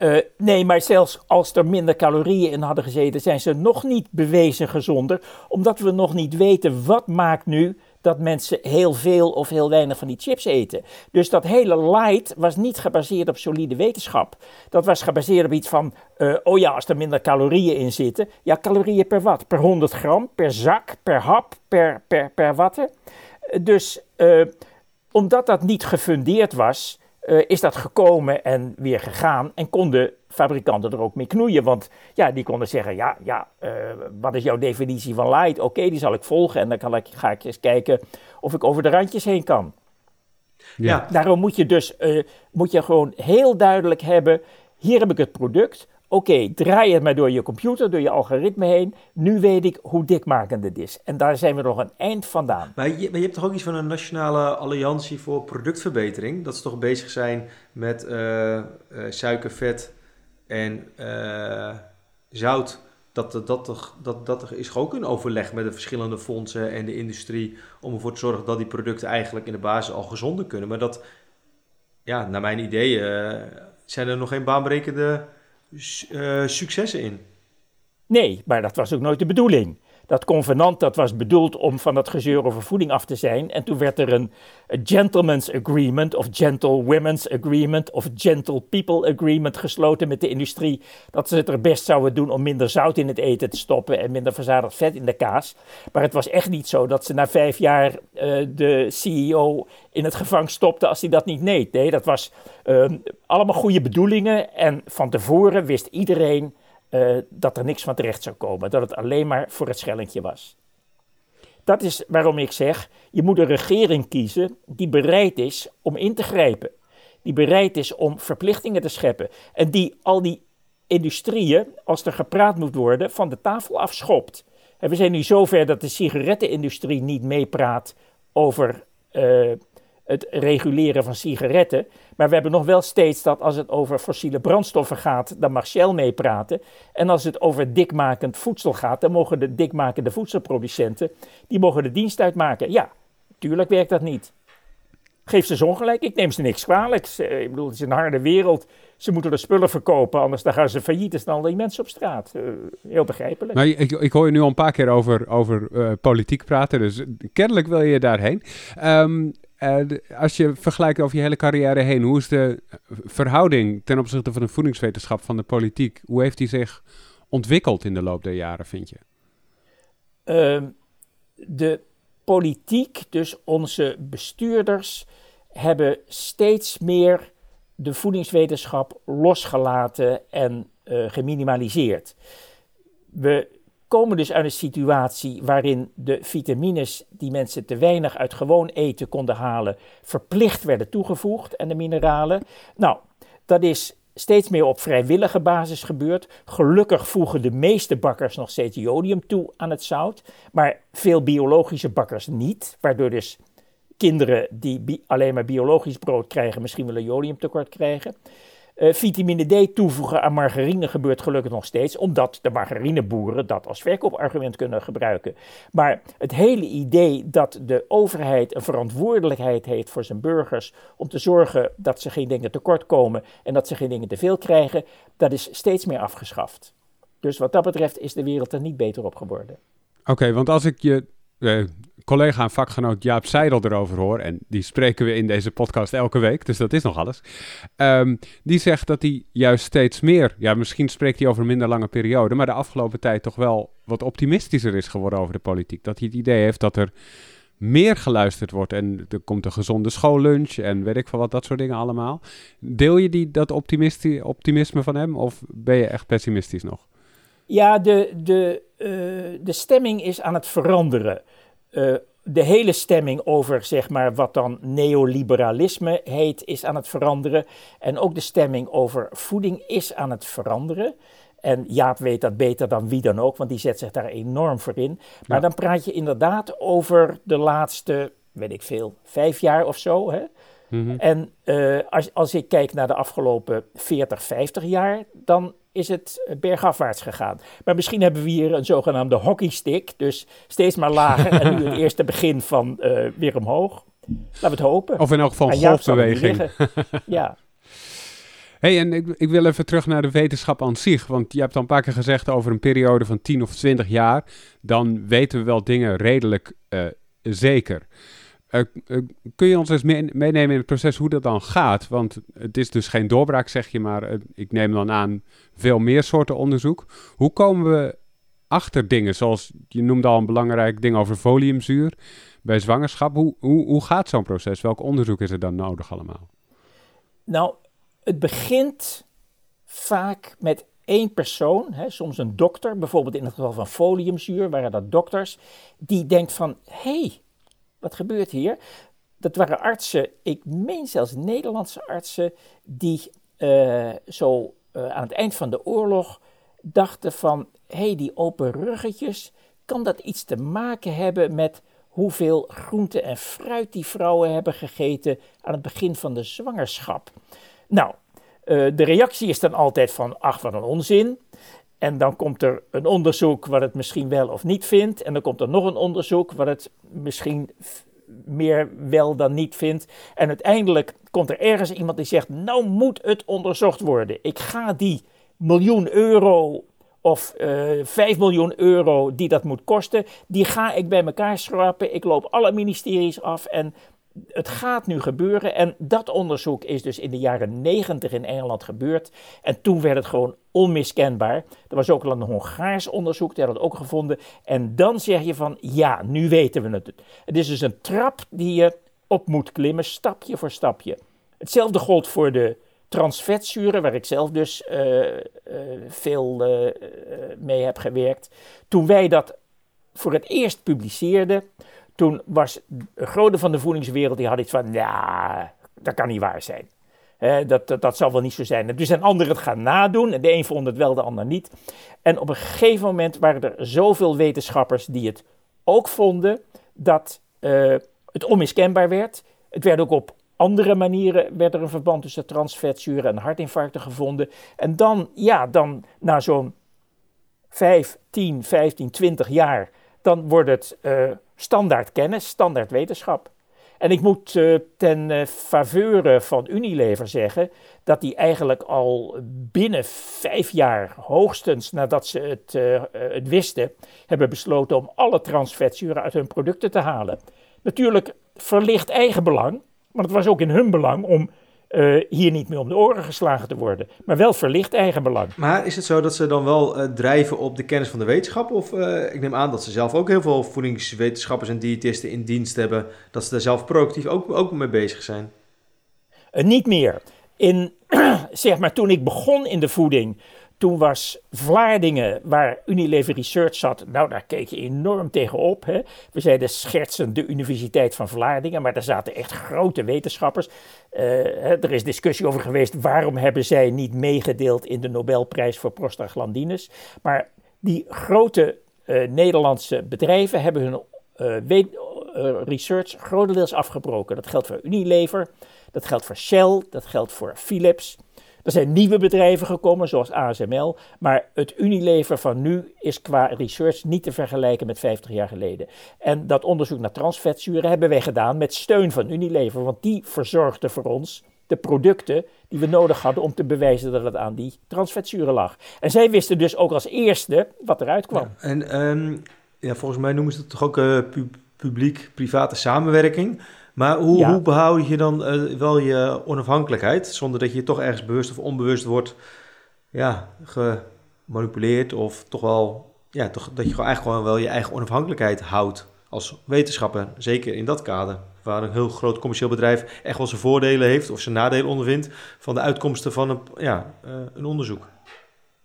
Uh, nee, maar zelfs als er minder calorieën in hadden gezeten, zijn ze nog niet bewezen gezonder, omdat we nog niet weten wat maakt nu dat mensen heel veel of heel weinig van die chips eten. Dus dat hele light was niet gebaseerd op solide wetenschap. Dat was gebaseerd op iets van, uh, oh ja, als er minder calorieën in zitten. Ja, calorieën per wat? Per 100 gram, per zak, per hap, per, per, per watte. Dus uh, omdat dat niet gefundeerd was, uh, is dat gekomen en weer gegaan. En konden fabrikanten er ook mee knoeien. Want ja, die konden zeggen: Ja, ja uh, wat is jouw definitie van light? Oké, die zal ik volgen. En dan kan ik, ga ik eens kijken of ik over de randjes heen kan. Ja. Daarom moet je dus uh, moet je gewoon heel duidelijk hebben: hier heb ik het product. Oké, draai het maar door je computer, door je algoritme heen. Nu weet ik hoe dikmakend het is. En daar zijn we nog een eind vandaan. Maar je, je hebt toch ook iets van een nationale alliantie voor productverbetering? Dat ze toch bezig zijn met uh, suiker, vet en uh, zout. Dat, dat, dat, dat, dat is ook een overleg met de verschillende fondsen en de industrie. om ervoor te zorgen dat die producten eigenlijk in de basis al gezonder kunnen. Maar dat, ja, naar mijn idee, zijn er nog geen baanbrekende uh, successen in. Nee, maar dat was ook nooit de bedoeling. Dat convenant dat was bedoeld om van dat gezeur over voeding af te zijn. En toen werd er een gentleman's agreement of gentlewomen's agreement of gentle people agreement gesloten met de industrie. Dat ze het er best zouden doen om minder zout in het eten te stoppen en minder verzadigd vet in de kaas. Maar het was echt niet zo dat ze na vijf jaar uh, de CEO in het gevangen stopte als hij dat niet deed. Nee, dat was uh, allemaal goede bedoelingen. En van tevoren wist iedereen uh, dat er niks van terecht zou komen. Dat het alleen maar voor het schellentje was. Dat is waarom ik zeg, je moet een regering kiezen die bereid is om in te grijpen. Die bereid is om verplichtingen te scheppen. En die al die industrieën, als er gepraat moet worden, van de tafel afschopt. En we zijn nu zover dat de sigarettenindustrie niet meepraat over uh, het reguleren van sigaretten. Maar we hebben nog wel steeds dat als het over fossiele brandstoffen gaat, dan mag Shell meepraten. En als het over dikmakend voedsel gaat, dan mogen de dikmakende voedselproducenten, die mogen de dienst uitmaken. Ja, tuurlijk werkt dat niet. Geef ze ongelijk, ik neem ze niks kwalijk. Ik bedoel, het is een harde wereld. Ze moeten de spullen verkopen, anders dan gaan ze failliet. Dan staan die mensen op straat. Uh, heel begrijpelijk. Nou, ik, ik, hoor je nu al een paar keer over, over uh, politiek praten, dus kennelijk wil je daarheen. Um, uh, als je vergelijkt over je hele carrière heen, hoe is de verhouding ten opzichte van de voedingswetenschap van de politiek? Hoe heeft die zich ontwikkeld in de loop der jaren, vind je? Uh, de politiek, dus onze bestuurders, hebben steeds meer de voedingswetenschap losgelaten en uh, geminimaliseerd. We komen dus uit een situatie waarin de vitamines die mensen te weinig uit gewoon eten konden halen, verplicht werden toegevoegd en de mineralen. Nou, dat is steeds meer op vrijwillige basis gebeurd. Gelukkig voegen de meeste bakkers nog steeds jodium toe aan het zout, maar veel biologische bakkers niet, waardoor dus kinderen die alleen maar biologisch brood krijgen misschien wel een jodiumtekort krijgen. Uh, vitamine D toevoegen aan margarine gebeurt gelukkig nog steeds, omdat de margarineboeren dat als verkoopargument kunnen gebruiken. Maar het hele idee dat de overheid een verantwoordelijkheid heeft voor zijn burgers om te zorgen dat ze geen dingen tekort komen en dat ze geen dingen te veel krijgen, dat is steeds meer afgeschaft. Dus wat dat betreft is de wereld er niet beter op geworden. Oké, want als ik je uh, collega en vakgenoot Jaap Seidel erover hoor, en die spreken we in deze podcast elke week, dus dat is nog alles. Um, die zegt dat hij juist steeds meer, ja, misschien spreekt hij over een minder lange periode, maar de afgelopen tijd toch wel wat optimistischer is geworden over de politiek. Dat hij het idee heeft dat er meer geluisterd wordt en er komt een gezonde schoollunch en weet ik van wat, dat soort dingen allemaal. Deel je die, dat optimisme van hem of ben je echt pessimistisch nog? Ja, de, de, uh, de stemming is aan het veranderen. Uh, de hele stemming over zeg maar, wat dan neoliberalisme heet, is aan het veranderen. En ook de stemming over voeding is aan het veranderen. En Jaap weet dat beter dan wie dan ook, want die zet zich daar enorm voor in. Maar dan praat je inderdaad over de laatste, weet ik veel, vijf jaar of zo. Hè? Mm En uh, als, als ik kijk naar de afgelopen 40, 50 jaar, dan is het bergafwaarts gegaan. Maar misschien hebben we hier een zogenaamde hockeystick, dus steeds maar lager en nu het eerste begin van uh, weer omhoog. Laten we het hopen. Of in elk geval golfbeweging. ja. hey, en ik, ik, wil even terug naar de wetenschap aan zich. Want je hebt al een paar keer gezegd over een periode van 10 of 20 jaar. Dan weten we wel dingen redelijk uh, zeker. Kun je ons eens meenemen in het proces hoe dat dan gaat? Want het is dus geen doorbraak, zeg je, maar uh, ik neem dan aan veel meer soorten onderzoek. Hoe komen we achter dingen, zoals je noemde al een belangrijk ding over foliumzuur bij zwangerschap. Hoe, hoe, hoe gaat zo'n proces? Welk onderzoek is er dan nodig allemaal? Nou, het begint vaak met één persoon, hè, soms een dokter, bijvoorbeeld in het geval van foliumzuur, waren dat dokters, die denkt van, hé, hey, wat gebeurt hier? Dat waren artsen, ik meen zelfs Nederlandse artsen, die uh, zo uh, aan het eind van de oorlog dachten van, hé, hey, die open ruggetjes, kan dat iets te maken hebben met hoeveel groente en fruit die vrouwen hebben gegeten aan het begin van de zwangerschap? Nou, uh, de reactie is dan altijd van, ach, wat een onzin. En dan komt er een onderzoek wat het misschien wel of niet vindt. En dan komt er nog een onderzoek wat het misschien meer wel dan niet vindt. En uiteindelijk komt er ergens iemand die zegt: Nou moet het onderzocht worden. Ik ga die miljoen euro of uh, eh, 5 miljoen euro die dat moet kosten, die ga ik bij elkaar schrappen. Ik loop alle ministeries af en het gaat nu gebeuren. En dat onderzoek is dus in de jaren 90 in Engeland gebeurd. En toen werd het gewoon onmiskenbaar. Er was ook al een Hongaars onderzoek, die had het ook gevonden. En dan zeg je van, ja, nu weten we het. Het is dus een trap die je op moet klimmen, stapje voor stapje. Hetzelfde gold voor de transvetzuren, waar ik zelf dus uh, uh, veel uh, mee heb gewerkt. Toen wij dat voor het eerst publiceerden, toen was een grote van de voedingswereld, die had iets van, ja, dat kan niet waar zijn. Dat, dat, zal wel niet zo zijn. Toen zijn anderen het gaan nadoen. En de een vond het wel, de ander niet. En op een gegeven moment waren er zoveel wetenschappers die het ook vonden dat het onmiskenbaar werd. Het werd ook op andere manieren werd er een verband tussen transvetzuren en hartinfarcten gevonden. En dan, ja, dan na zo'n 5, 10, 15, 20 jaar, dan wordt het uh, standaard kennis, standaard wetenschap. En ik moet uh, ten uh, faveur van Unilever zeggen dat die eigenlijk al binnen vijf jaar, hoogstens nadat ze het, het wisten, hebben besloten om alle transvetzuren uit hun producten te halen. Natuurlijk verlicht eigenbelang, maar het was ook in hun belang om uh, hier niet meer om de oren geslagen te worden. Maar wel verlicht eigenbelang. Maar is het zo dat ze dan wel uh, drijven op de kennis van de wetenschap? Of uh, ik neem aan dat ze zelf ook heel veel voedingswetenschappers en diëtisten in dienst hebben. Dat ze daar zelf proactief ook, ook mee bezig zijn? niet meer. In, zeg maar, toen ik begon in de voeding, toen was Vlaardingen, waar Unilever Research zat, nou daar keek je enorm tegenop. Hè. We zeiden schertsend de Universiteit van Vlaardingen, maar daar zaten echt grote wetenschappers. Uh, er is discussie over geweest waarom hebben zij niet meegedeeld in de Nobelprijs voor prostaglandines. Maar die grote uh, Nederlandse bedrijven hebben hun uh, research grotendeels afgebroken. Dat geldt voor Unilever, dat geldt voor Shell, dat geldt voor Philips. Er zijn nieuwe bedrijven gekomen, zoals ASML, maar het Unilever van nu is qua research niet te vergelijken met 50 jaar geleden. En dat onderzoek naar transvetzuren hebben wij gedaan met steun van Unilever, want die verzorgde voor ons de producten die we nodig hadden om te bewijzen dat het aan die transvetzuren lag. En zij wisten dus ook als eerste wat eruit kwam. En um, ja, volgens mij noemen ze het toch ook uh, publiek-private samenwerking. Maar hoe, hoe behoud je dan uh, wel je onafhankelijkheid zonder dat je toch ergens bewust of onbewust wordt ja, gemanipuleerd of toch wel, ja, toch, dat je gewoon eigenlijk gewoon wel je eigen onafhankelijkheid houdt als wetenschapper, zeker in dat kader, waar een heel groot commercieel bedrijf echt wel zijn voordelen heeft of zijn nadelen ondervindt van de uitkomsten van een, ja, uh, een onderzoek.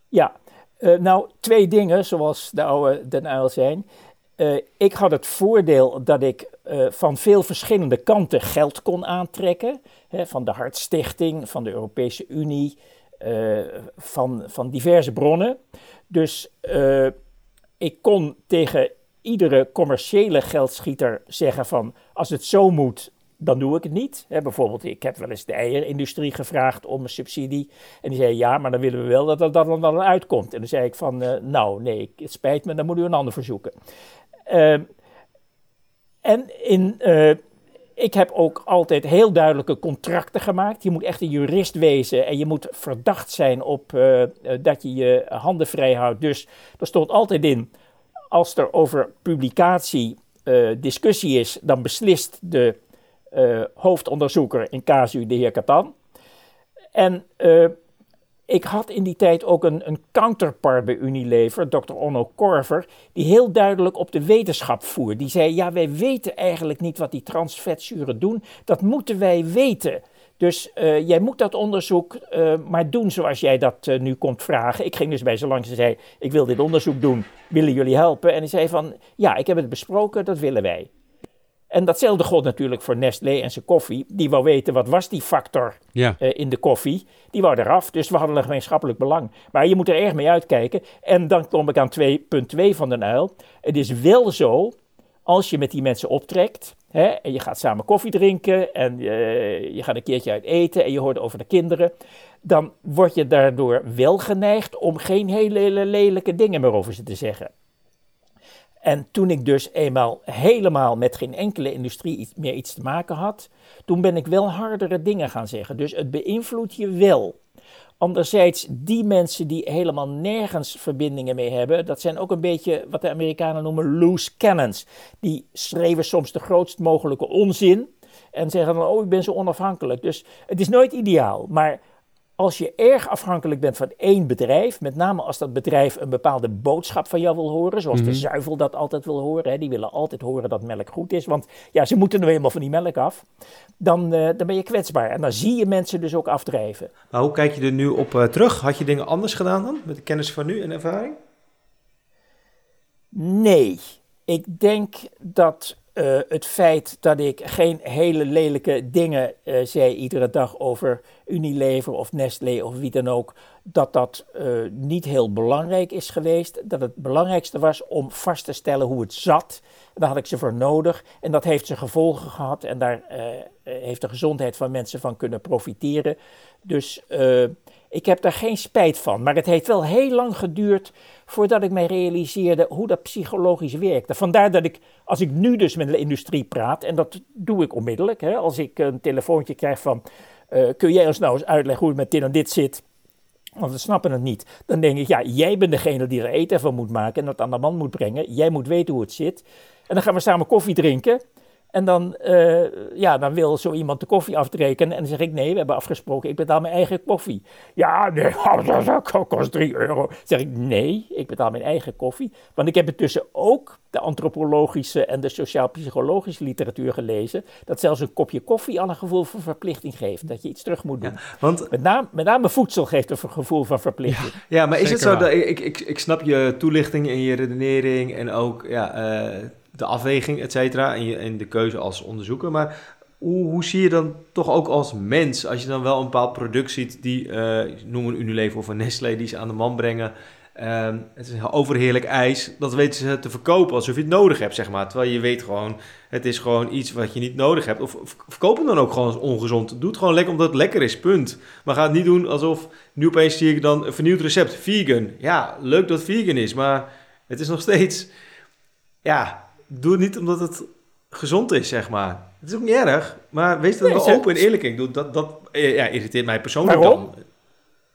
Ja, uh, nou twee dingen zoals de oude Den Uyl zijn. Uh, ik had het voordeel dat ik uh, van veel verschillende kanten geld kon aantrekken. Hè, van de Hartstichting, van de Europese Unie, uh, van, van diverse bronnen. Dus ik kon tegen iedere commerciële geldschieter zeggen van als het zo moet, dan doe ik het niet. Bijvoorbeeld, ik heb wel eens de eierindustrie gevraagd om een subsidie. En die zei, ja, maar dan willen we wel dat dat, dan uitkomt. En dan zei ik van, nou, nee, het spijt me, dan moet u een ander verzoeken. Uh, en in, uh, ik heb ook altijd heel duidelijke contracten gemaakt. Je moet echt een jurist wezen en je moet verdacht zijn op uh, dat je je handen vrij houdt. Dus er stond altijd in, als er over publicatie discussie is, dan beslist de hoofdonderzoeker in casu de heer Catan. En ik had in die tijd ook een, een counterpart bij Unilever, Dr. Onno Korver, die heel duidelijk op de wetenschap voer. Die zei: Ja, wij weten eigenlijk niet wat die transvetzuren doen. Dat moeten wij weten. Dus uh, jij moet dat onderzoek uh, maar doen zoals jij dat uh, nu komt vragen. Ik ging dus bij ze langs en zei: Ik wil dit onderzoek doen, willen jullie helpen? En hij zei: van Ja, ik heb het besproken, dat willen wij. En datzelfde gold natuurlijk voor Nestlé en zijn koffie. Die wou weten wat was die factor ja. uh, in de koffie. Die wou eraf, dus we hadden een gemeenschappelijk belang. Maar je moet er erg mee uitkijken. En dan kom ik aan 2.2 van de uil. Het is wel zo, als je met die mensen optrekt... Hè, en je gaat samen koffie drinken en uh, je gaat een keertje uit eten... en je hoort over de kinderen... dan word je daardoor wel geneigd om geen hele lelijke dingen meer over ze te zeggen. En toen ik dus eenmaal helemaal met geen enkele industrie meer iets te maken had, toen ben ik wel hardere dingen gaan zeggen. Dus het beïnvloedt je wel. Anderzijds, die mensen die helemaal nergens verbindingen mee hebben, dat zijn ook een beetje wat de Amerikanen noemen loose cannons. Die schreven soms de grootst mogelijke onzin en zeggen dan, oh, ik ben zo onafhankelijk. Dus het is nooit ideaal, maar als je erg afhankelijk bent van één bedrijf, met name als dat bedrijf een bepaalde boodschap van jou wil horen, zoals de mhm. zuivel dat altijd wil horen, hè, die willen altijd horen dat melk goed is, want ja, ze moeten nu eenmaal van die melk af, dan, uh, dan ben je kwetsbaar. En dan zie je mensen dus ook afdrijven. Maar hoe kijk je er nu op uh, terug? Had je dingen anders gedaan dan, met de kennis van nu en ervaring? Nee, ik denk dat uh, het feit dat ik geen hele lelijke dingen uh, zei iedere dag over Unilever of Nestlé of wie dan ook, dat dat uh, niet heel belangrijk is geweest. Dat het belangrijkste was om vast te stellen hoe het zat. Daar had ik ze voor nodig en dat heeft zijn gevolgen gehad en daar heeft de gezondheid van mensen van kunnen profiteren. Dus ik heb daar geen spijt van, maar het heeft wel heel lang geduurd voordat ik mij realiseerde hoe dat psychologisch werkte. Vandaar dat ik, als ik nu dus met de industrie praat, en dat doe ik onmiddellijk, hè, als ik een telefoontje krijg van, uh, kun jij ons nou eens uitleggen hoe het met dit en dit zit? Want we snappen het niet. Dan denk ik, ja, jij bent degene die er eten van moet maken en dat aan de man moet brengen. Jij moet weten hoe het zit. En dan gaan we samen koffie drinken. En dan, uh, ja, dan wil zo iemand de koffie afrekenen. En dan zeg ik, nee, we hebben afgesproken, ik betaal mijn eigen koffie. Ja, nee, dat kost 3 euro. Dan zeg ik, nee, ik betaal mijn eigen koffie. Want ik heb intussen ook de antropologische en de sociaal-psychologische literatuur gelezen. Dat zelfs een kopje koffie al een gevoel van verplichting geeft. Dat je iets terug moet doen. Ja, want... met, name, met name voedsel geeft een gevoel van verplichting. Ja, maar is het zo dat ik, ik, ik snap je toelichting en je redenering en ook ja, uh, de afweging, et cetera, en, en de keuze als onderzoeker. Maar hoe, hoe, zie je dan toch ook als mens, als je dan wel een bepaald product ziet, die, uh, noem een Unilever of een Nestlé, die ze aan de man brengen. Um, het is een overheerlijk ijs. Dat weten ze te verkopen alsof je het nodig hebt, zeg maar. Terwijl je weet gewoon, het is gewoon iets wat je niet nodig hebt. Of, verkoop het dan ook gewoon als ongezond. Doe het gewoon lekker omdat het lekker is, punt. Maar ga het niet doen alsof, nu opeens zie ik dan een vernieuwd recept, vegan. Ja, leuk dat vegan is, maar het is nog steeds, ja, doe het niet omdat het gezond is, zeg maar. Het is ook niet erg, maar wees dan wel open en eerlijk in. Doe, dat, dat ja, irriteert mij persoonlijk Waarom? dan.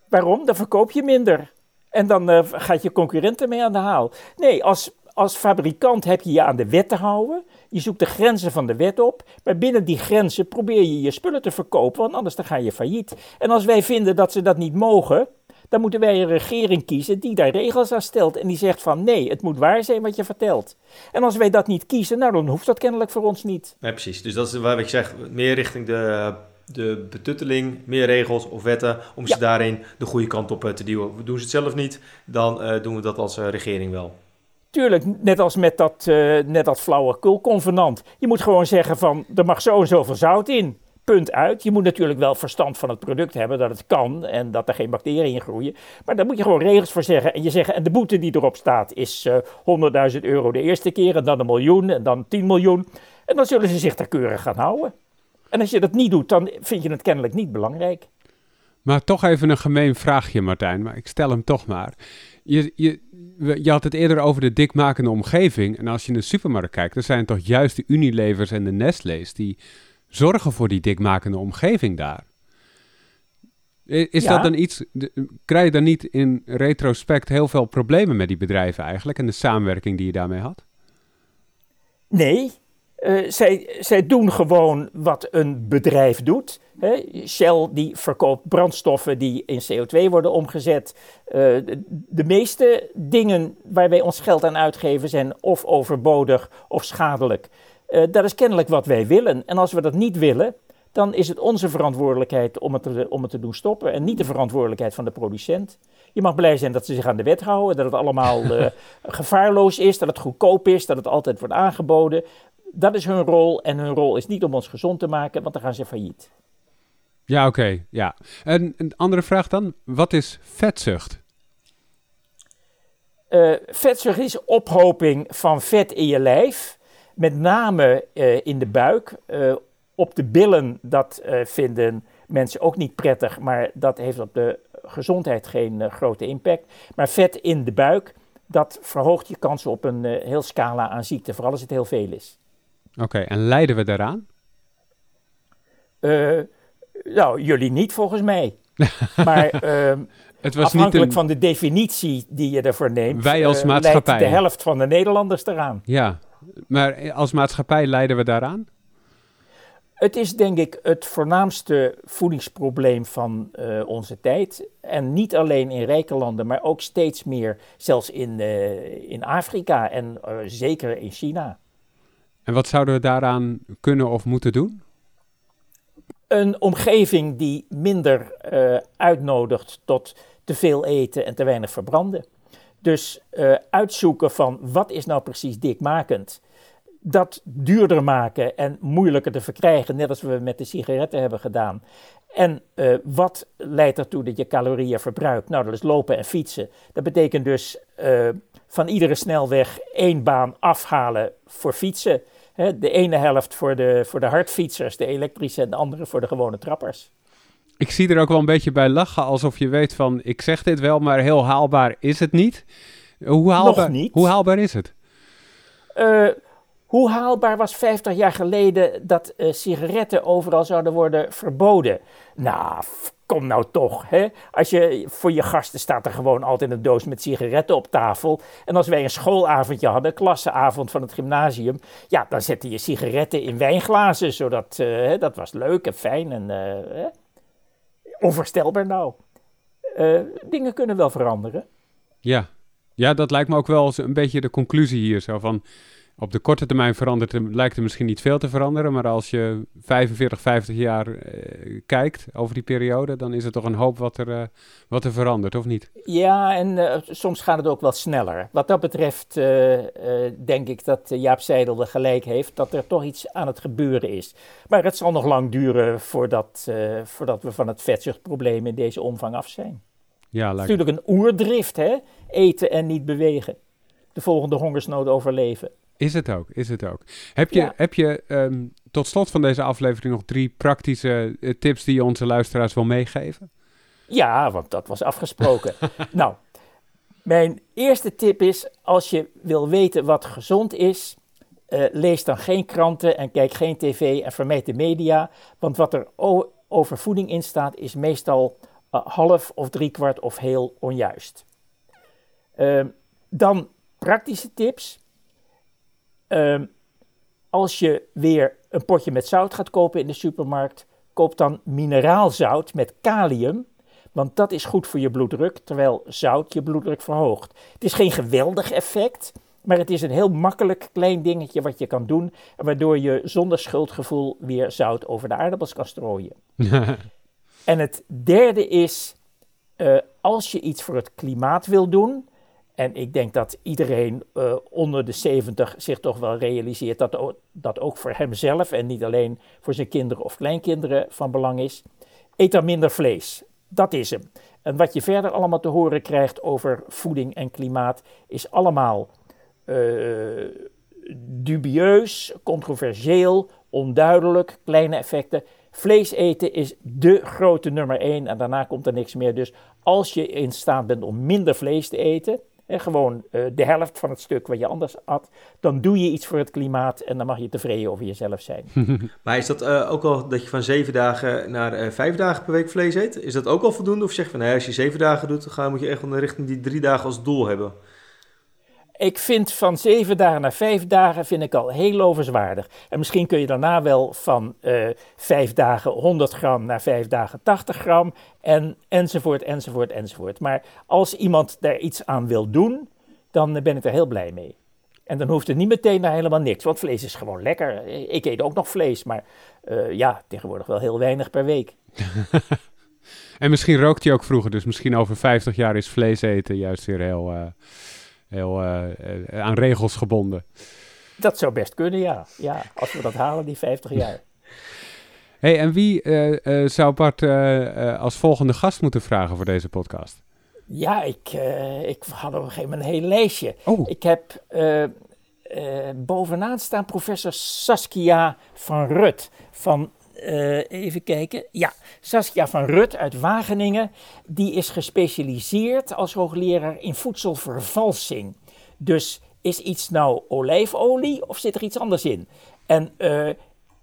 Waarom? Dan verkoop je minder. En dan uh, gaat je concurrenten mee aan de haal. Nee, als, als fabrikant heb je je aan de wet te houden. Je zoekt de grenzen van de wet op. Maar binnen die grenzen probeer je je spullen te verkopen, want anders dan ga je failliet. En als wij vinden dat ze dat niet mogen, dan moeten wij een regering kiezen die daar regels aan stelt en die zegt van nee, het moet waar zijn wat je vertelt. En als wij dat niet kiezen, nou dan hoeft dat kennelijk voor ons niet. Nee, precies. Dus dat is waar ik zeg, meer richting de, de betutteling, meer regels of wetten, om ze daarin de goede kant op eh, te duwen. Doen ze het zelf niet, dan uh, doen we dat als uh, regering wel. Tuurlijk, net als met dat, uh, net dat flauwekulconvenant. Je moet gewoon zeggen van, er mag zo en zoveel zout in punt uit. Je moet natuurlijk wel verstand van het product hebben, dat het kan en dat er geen bacteriën groeien. Maar daar moet je gewoon regels voor zeggen. En je zeggen, en de boete die erop staat is uh, 100.000 euro de eerste keer en dan een miljoen en dan 10 miljoen. En dan zullen ze zich daar keurig gaan houden. En als je dat niet doet, dan vind je het kennelijk niet belangrijk. Maar toch even een gemeen vraagje, Martijn, maar ik stel hem toch maar. Je, je, je had het eerder over de dikmakende omgeving. En als je in de supermarkt kijkt, dan zijn toch juist de Unilevers en de Nestle's die zorgen voor die dikmakende omgeving daar. Is dat dan iets, krijg je dan niet in retrospect heel veel problemen met die bedrijven eigenlijk en de samenwerking die je daarmee had? Nee, uh, zij, zij doen gewoon wat een bedrijf doet. Hè? Shell die verkoopt brandstoffen die in CO2 worden omgezet. Uh, de, de, meeste dingen waar wij ons geld aan uitgeven zijn of overbodig of schadelijk. Uh, dat is kennelijk wat wij willen. En als we dat niet willen, dan is het onze verantwoordelijkheid om het, te, om het te doen stoppen en niet de verantwoordelijkheid van de producent. Je mag blij zijn dat ze zich aan de wet houden, dat het allemaal uh, gevaarloos is, dat het goedkoop is, dat het altijd wordt aangeboden. Dat is hun rol en hun rol is niet om ons gezond te maken, want dan gaan ze failliet. Ja, oké. ja. En een andere vraag dan, wat is vetzucht? Uh, vetzucht is ophoping van vet in je lijf met name uh, in de buik. Uh, op de billen, dat uh, vinden mensen ook niet prettig, maar dat heeft op de gezondheid geen grote impact. Maar vet in de buik, dat verhoogt je kans op een heel scala aan ziekten, vooral als het heel veel is. Oké, en lijden we daaraan? nou, jullie niet volgens mij. maar het was afhankelijk van de definitie die je ervoor neemt, wij als maatschappij. de helft van de Nederlanders eraan. Ja, maar als maatschappij leiden we daaraan? Het is denk ik het voornaamste voedingsprobleem van uh, onze tijd. En niet alleen in rijke landen, maar ook steeds meer, zelfs in, uh, in Afrika en uh, zeker in China. En wat zouden we daaraan kunnen of moeten doen? Een omgeving die minder uitnodigt tot te veel eten en te weinig verbranden. Dus uitzoeken van wat is nou precies dikmakend dat duurder maken en moeilijker te verkrijgen, net als we met de sigaretten hebben gedaan. En uh, wat leidt ertoe dat je calorieën verbruikt? Nou, dat is lopen en fietsen. Dat betekent dus uh, van iedere snelweg één baan afhalen voor fietsen. De ene helft voor de, voor de hardfietsers, de elektrische, en de andere voor de gewone trappers. Ik zie er ook wel een beetje bij lachen, alsof je weet van, ik zeg dit wel, maar heel haalbaar is het niet. Hoe haalbaar, Nog niet. Hoe haalbaar is het? Uh, hoe haalbaar was 50 jaar geleden dat uh, sigaretten overal zouden worden verboden? Nou, kom nou toch. Hè? Als je, voor je gasten staat er gewoon altijd een doos met sigaretten op tafel. En als wij een schoolavondje hadden, klasseavond van het gymnasium, ja, dan zette je sigaretten in wijnglazen, zodat uh, dat was leuk en fijn en uh, onvoorstelbaar nou. dingen kunnen wel veranderen. Ja. ja, dat lijkt me ook wel een beetje de conclusie hier. Zo van, op de korte termijn verandert er, lijkt er misschien niet veel te veranderen, maar als je 45, 50 jaar eh, kijkt over die periode, dan is er toch een hoop wat er, uh, wat er verandert, of niet? Ja, en uh, soms gaat het ook wel sneller. Wat dat betreft denk ik dat Jaap Seidel gelijk heeft, dat er toch iets aan het gebeuren is. Maar het zal nog lang duren voordat, voordat we van het vetzuchtprobleem in deze omvang af zijn. Ja, lijkt... Natuurlijk een oerdrift, hè? Eten en niet bewegen. De volgende hongersnood overleven. Is het ook, is het ook. Heb je, heb je ehm, tot slot van deze aflevering nog drie praktische eh, tips die je onze luisteraars wil meegeven? Ja, want dat was afgesproken. nou, mijn eerste tip is, als je wil weten wat gezond is, uh, lees dan geen kranten en kijk geen tv en vermijd de media. Want wat er over voeding in staat, is meestal uh, half of driekwart of heel onjuist. Uh, dan praktische tips. Ehm, als je weer een potje met zout gaat kopen in de supermarkt, koop dan mineraalzout met kalium. Want dat is goed voor je bloeddruk, terwijl zout je bloeddruk verhoogt. Het is geen geweldig effect, maar het is een heel makkelijk klein dingetje wat je kan doen. Waardoor je zonder schuldgevoel weer zout over de aardappels kan strooien. en het derde is, uh, als je iets voor het klimaat wil doen, en ik denk dat iedereen uh, onder de 70 zich toch wel realiseert dat dat ook voor hemzelf en niet alleen voor zijn kinderen of kleinkinderen van belang is. Eet dan minder vlees. Dat is hem. En wat je verder allemaal te horen krijgt over voeding en klimaat is allemaal uh, dubieus, controversieel, onduidelijk, kleine effecten. Vlees eten is de grote nummer één en daarna komt er niks meer. Dus als je in staat bent om minder vlees te eten, gewoon uh, de helft van het stuk wat je anders had, dan doe je iets voor het klimaat en dan mag je tevreden over jezelf zijn. maar is dat uh, ook al dat je van zeven dagen naar uh, vijf dagen per week vlees eet? Is dat ook al voldoende? Of zeg je van nee, als je zeven dagen doet, dan moet je echt richting die drie dagen als doel hebben? Ik vind van zeven dagen naar vijf dagen vind ik al heel lovenswaardig. En misschien kun je daarna wel van uh, vijf dagen 100 gram naar vijf dagen 80 gram. En, enzovoort, enzovoort, enzovoort. Maar als iemand daar iets aan wil doen, dan ben ik er heel blij mee. En dan hoeft het niet meteen naar helemaal niks, want vlees is gewoon lekker. Ik eet ook nog vlees, maar uh, ja, tegenwoordig wel heel weinig per week. en misschien rookt hij ook vroeger, dus misschien over 50 jaar is vlees eten juist weer heel... Uh heel uh, aan regels gebonden. Dat zou best kunnen, ja. ja. Als we dat halen, die 50 jaar. hey, en wie uh, zou Bart als volgende gast moeten vragen voor deze podcast? Ja, ik, ik had op een gegeven moment een heel lijstje. Oh. Ik heb bovenaan staan professor Saskia van Rut van uh, even kijken. Ja, Saskia van Rut uit Wageningen. Die is gespecialiseerd als hoogleraar in voedselvervalsing. Dus is iets nou olijfolie of zit er iets anders in? En uh,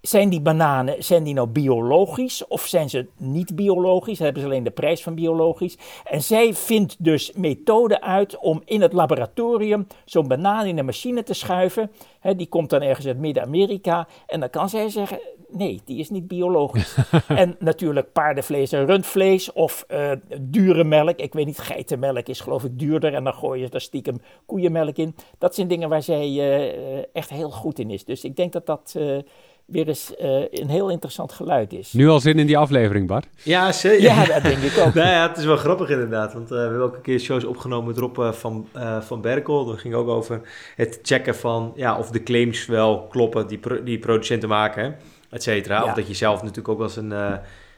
zijn die bananen zijn die nou biologisch of zijn ze niet biologisch? Dan hebben ze alleen de prijs van biologisch. En zij vindt dus methoden uit om in het laboratorium zo'n banaan in een machine te schuiven. die komt dan ergens uit Midden-Amerika. En dan kan zij zeggen: nee, die is niet biologisch. en natuurlijk paardenvlees en rundvlees of uh, dure melk. Ik weet niet, geitenmelk is geloof ik duurder en dan gooi je daar stiekem koeienmelk in. Dat zijn dingen waar zij uh, echt heel goed in is. Dus ik denk dat dat uh, weer eens een heel interessant geluid is. Nu al zin in die aflevering, Bart? Ja, zeker. Ja, dat denk ik ook. nou ja, het is wel grappig inderdaad, want we hebben ook een keer shows opgenomen met Rob van, van Berkel. Dat ging ook over het checken van ja, of de claims wel kloppen die, die producenten maken et cetera. Of dat je zelf natuurlijk ook wel eens een, uh,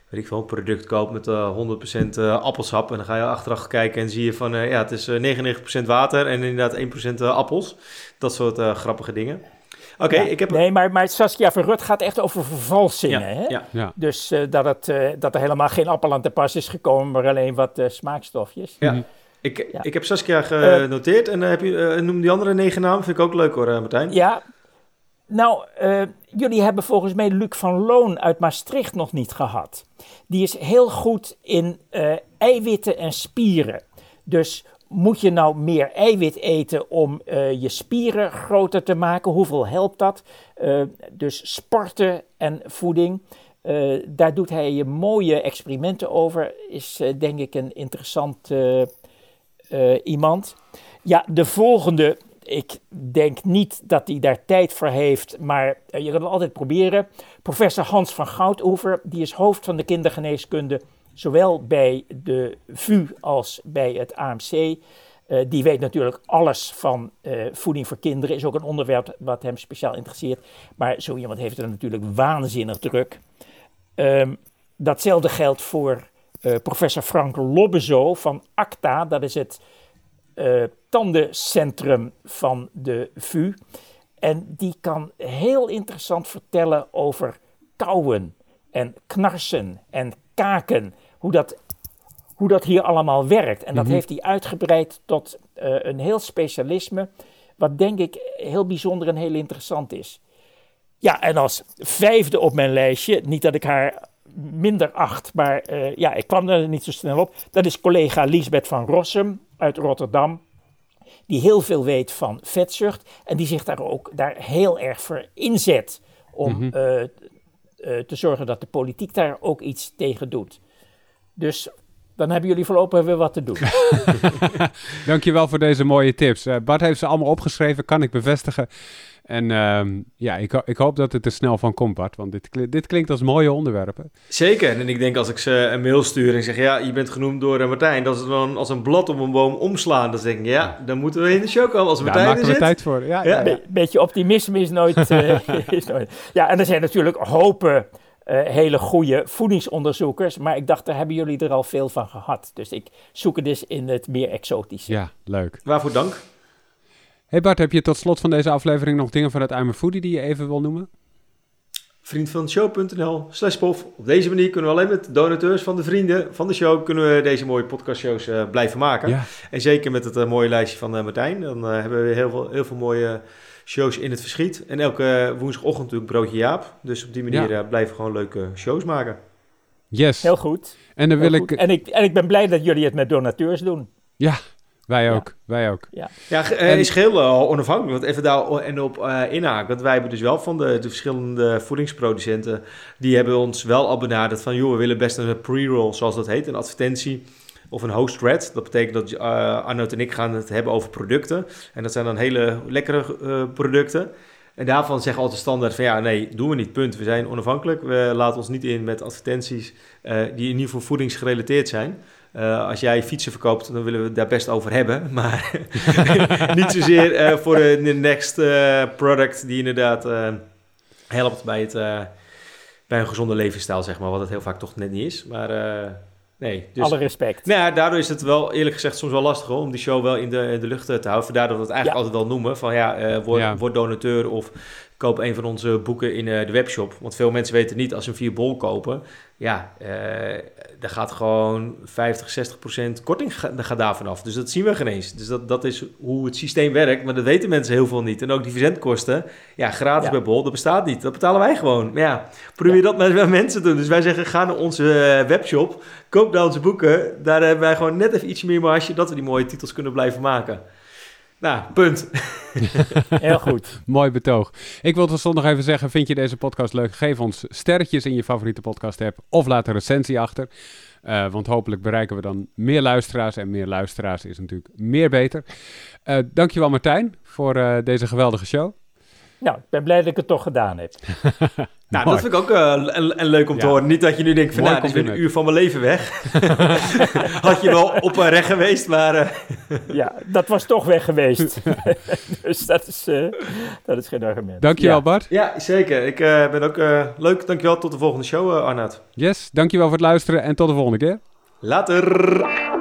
weet ik veel, een product koopt met uh, 100% uh, appelsap. En dan ga je achteraf kijken en zie je van, uh, ja, het is 99% water en inderdaad 1% appels. Dat soort grappige dingen. Oké, ja, ik heb... Nee, maar, maar Saskia Verrut gaat echt over vervalsingen, ja, hè? Ja. ja. Dus dat, het, dat er helemaal geen appel aan te pas is gekomen, maar alleen wat smaakstofjes. Ja. Mm Ik, ik heb Saskia genoteerd en heb je, noem die andere negen namen, vind ik ook leuk hoor, Martijn. Ja, nou, uh, jullie hebben volgens mij Luc van Loon uit Maastricht nog niet gehad. Die is heel goed in uh, eiwitten en spieren. Dus moet je nou meer eiwit eten om uh, je spieren groter te maken? Hoeveel helpt dat? dus sporten en voeding. daar doet hij mooie experimenten over. Is denk ik een interessant iemand. Ja, de volgende ik denk niet dat hij daar tijd voor heeft, maar eh, je kan het altijd proberen. Professor Hans van Goudoever, die is hoofd van de kindergeneeskunde, zowel bij de VU als bij het AMC. Eh, die weet natuurlijk alles van uh, voeding voor kinderen, is ook een onderwerp wat hem speciaal interesseert. Maar zo iemand heeft er natuurlijk waanzinnig druk. Um, datzelfde geldt voor professor Frank Lobbezo van ACTA, dat is het uh, tandencentrum van de VU. En die kan heel interessant vertellen over kauwen en knarsen en kaken. Hoe dat, hoe dat hier allemaal werkt. En dat mhm. heeft hij uitgebreid tot uh, een heel specialisme. Wat denk ik heel bijzonder en heel interessant is. Ja, en als vijfde op mijn lijstje, niet dat ik haar minder acht, maar uh, ja, ik kwam er niet zo snel op. Dat is collega Liesbeth van Rossum uit Rotterdam die heel veel weet van vetzucht en die zich daar ook daar heel erg voor inzet om mm te zorgen dat de politiek daar ook iets tegen doet. Dus dan hebben jullie voorlopig weer wat te doen. Dankjewel voor deze mooie tips. Uh, Bart heeft ze allemaal opgeschreven, kan ik bevestigen. En um, ja, ik, ik, hoop dat het er snel van komt, Bart. Want dit, dit klinkt als mooie onderwerpen. Zeker. En ik denk als ik ze een mail stuur en zeg... ja, je bent genoemd door uh, Martijn... dat is dan als een blad op een boom omslaan. Dan denk ik, ja, dan moeten we in de show komen als Martijn ja, maken we tijd voor. Ja, ja, Be beetje optimisme is nooit, uh, is nooit... Ja, en er zijn natuurlijk hopen... Uh, hele goede voedingsonderzoekers. Maar ik dacht, daar hebben jullie er al veel van gehad. Dus ik zoek het dus in het meer exotische. Ja, leuk. Waarvoor dank. Hey Bart, heb je tot slot van deze aflevering nog dingen vanuit I'm Foodie die je even wil noemen? Vriend van de show.nl slash pof. Op deze manier kunnen we alleen met donateurs van de vrienden van de show... kunnen we deze mooie podcastshows uh, blijven maken. Ja. En zeker met het uh, mooie lijstje van uh, Martijn. Dan hebben we heel veel, heel veel mooie shows in het verschiet. En elke woensdagochtend natuurlijk Broodje Jaap. Dus op die manier ja. blijven we gewoon leuke shows maken. Yes. Heel goed. En dan wil ik... En, ik... en ik ben blij dat jullie het met donateurs doen. Ja, wij ook, wij ook. Ja, ja en, is geheel uh, onafhankelijk. Want even daar en op uh, inhaken. Want wij hebben dus wel van de, de, verschillende voedingsproducenten... die hebben ons wel al benaderd van... joh, we willen best een pre-roll, zoals dat heet, een advertentie... Of een host thread. Dat betekent dat uh, Arnoud en ik gaan het hebben over producten. En dat zijn dan hele lekkere uh, producten. En daarvan zeggen altijd standaard van ja, nee, doen we niet, punt. We zijn onafhankelijk. We laten ons niet in met advertenties uh, die in ieder geval voedingsgerelateerd zijn. Als jij fietsen verkoopt, dan willen we het daar best over hebben. Maar niet zozeer voor de, next product die inderdaad helpt bij, het, bij een gezonde levensstijl, zeg maar. Wat het heel vaak toch net niet is. Maar nee. Dus, Alle respect. Nou ja, daardoor is het wel eerlijk gezegd soms wel lastig om die show wel in de, in de lucht te houden. Daardoor dat we het eigenlijk ja. altijd wel noemen. Van ja, word, ja. word donateur of koop een van onze boeken in de webshop. Want veel mensen weten niet, als ze een vier bol kopen, ja, uh, daar gaat gewoon 50, 60 procent korting gaat daar vanaf. Dus dat zien we geen eens. Dus dat, dat is hoe het systeem werkt, maar dat weten mensen heel veel niet. En ook die verzendkosten, ja, gratis bij Bol, dat bestaat niet. Dat betalen wij gewoon. Maar ja, probeer ja. dat met mensen te doen. Dus wij zeggen, ga naar onze eh, webshop, koop daar onze boeken. Daar hebben wij gewoon net even iets meer marge, dat we die mooie titels kunnen blijven maken. Nou, punt. Heel goed. Mooi betoog. Ik wil tot slot nog even zeggen, vind je deze podcast leuk? Geef ons sterretjes in je favoriete podcast app of laat een recensie achter. Uh, want hopelijk bereiken we dan meer luisteraars. En meer luisteraars is natuurlijk meer beter. Uh, dankjewel Martijn voor uh, deze geweldige show. Nou, ik ben blij dat ik het toch gedaan heb. nou, dat vind ik ook uh, een, leuk om te horen. Niet dat je nu denkt van, nou, dit is weer een uur van mijn leven weg. Had je wel op een recht geweest, maar... Uh... ja, dat was toch weg geweest. dus dat is, uh, dat is geen argument. Dankjewel, ja. Bart. Ja, zeker. Ik ben ook leuk. Dankjewel. Tot de volgende show, Arnoud. Yes, dankjewel voor het luisteren en tot de volgende keer. Later.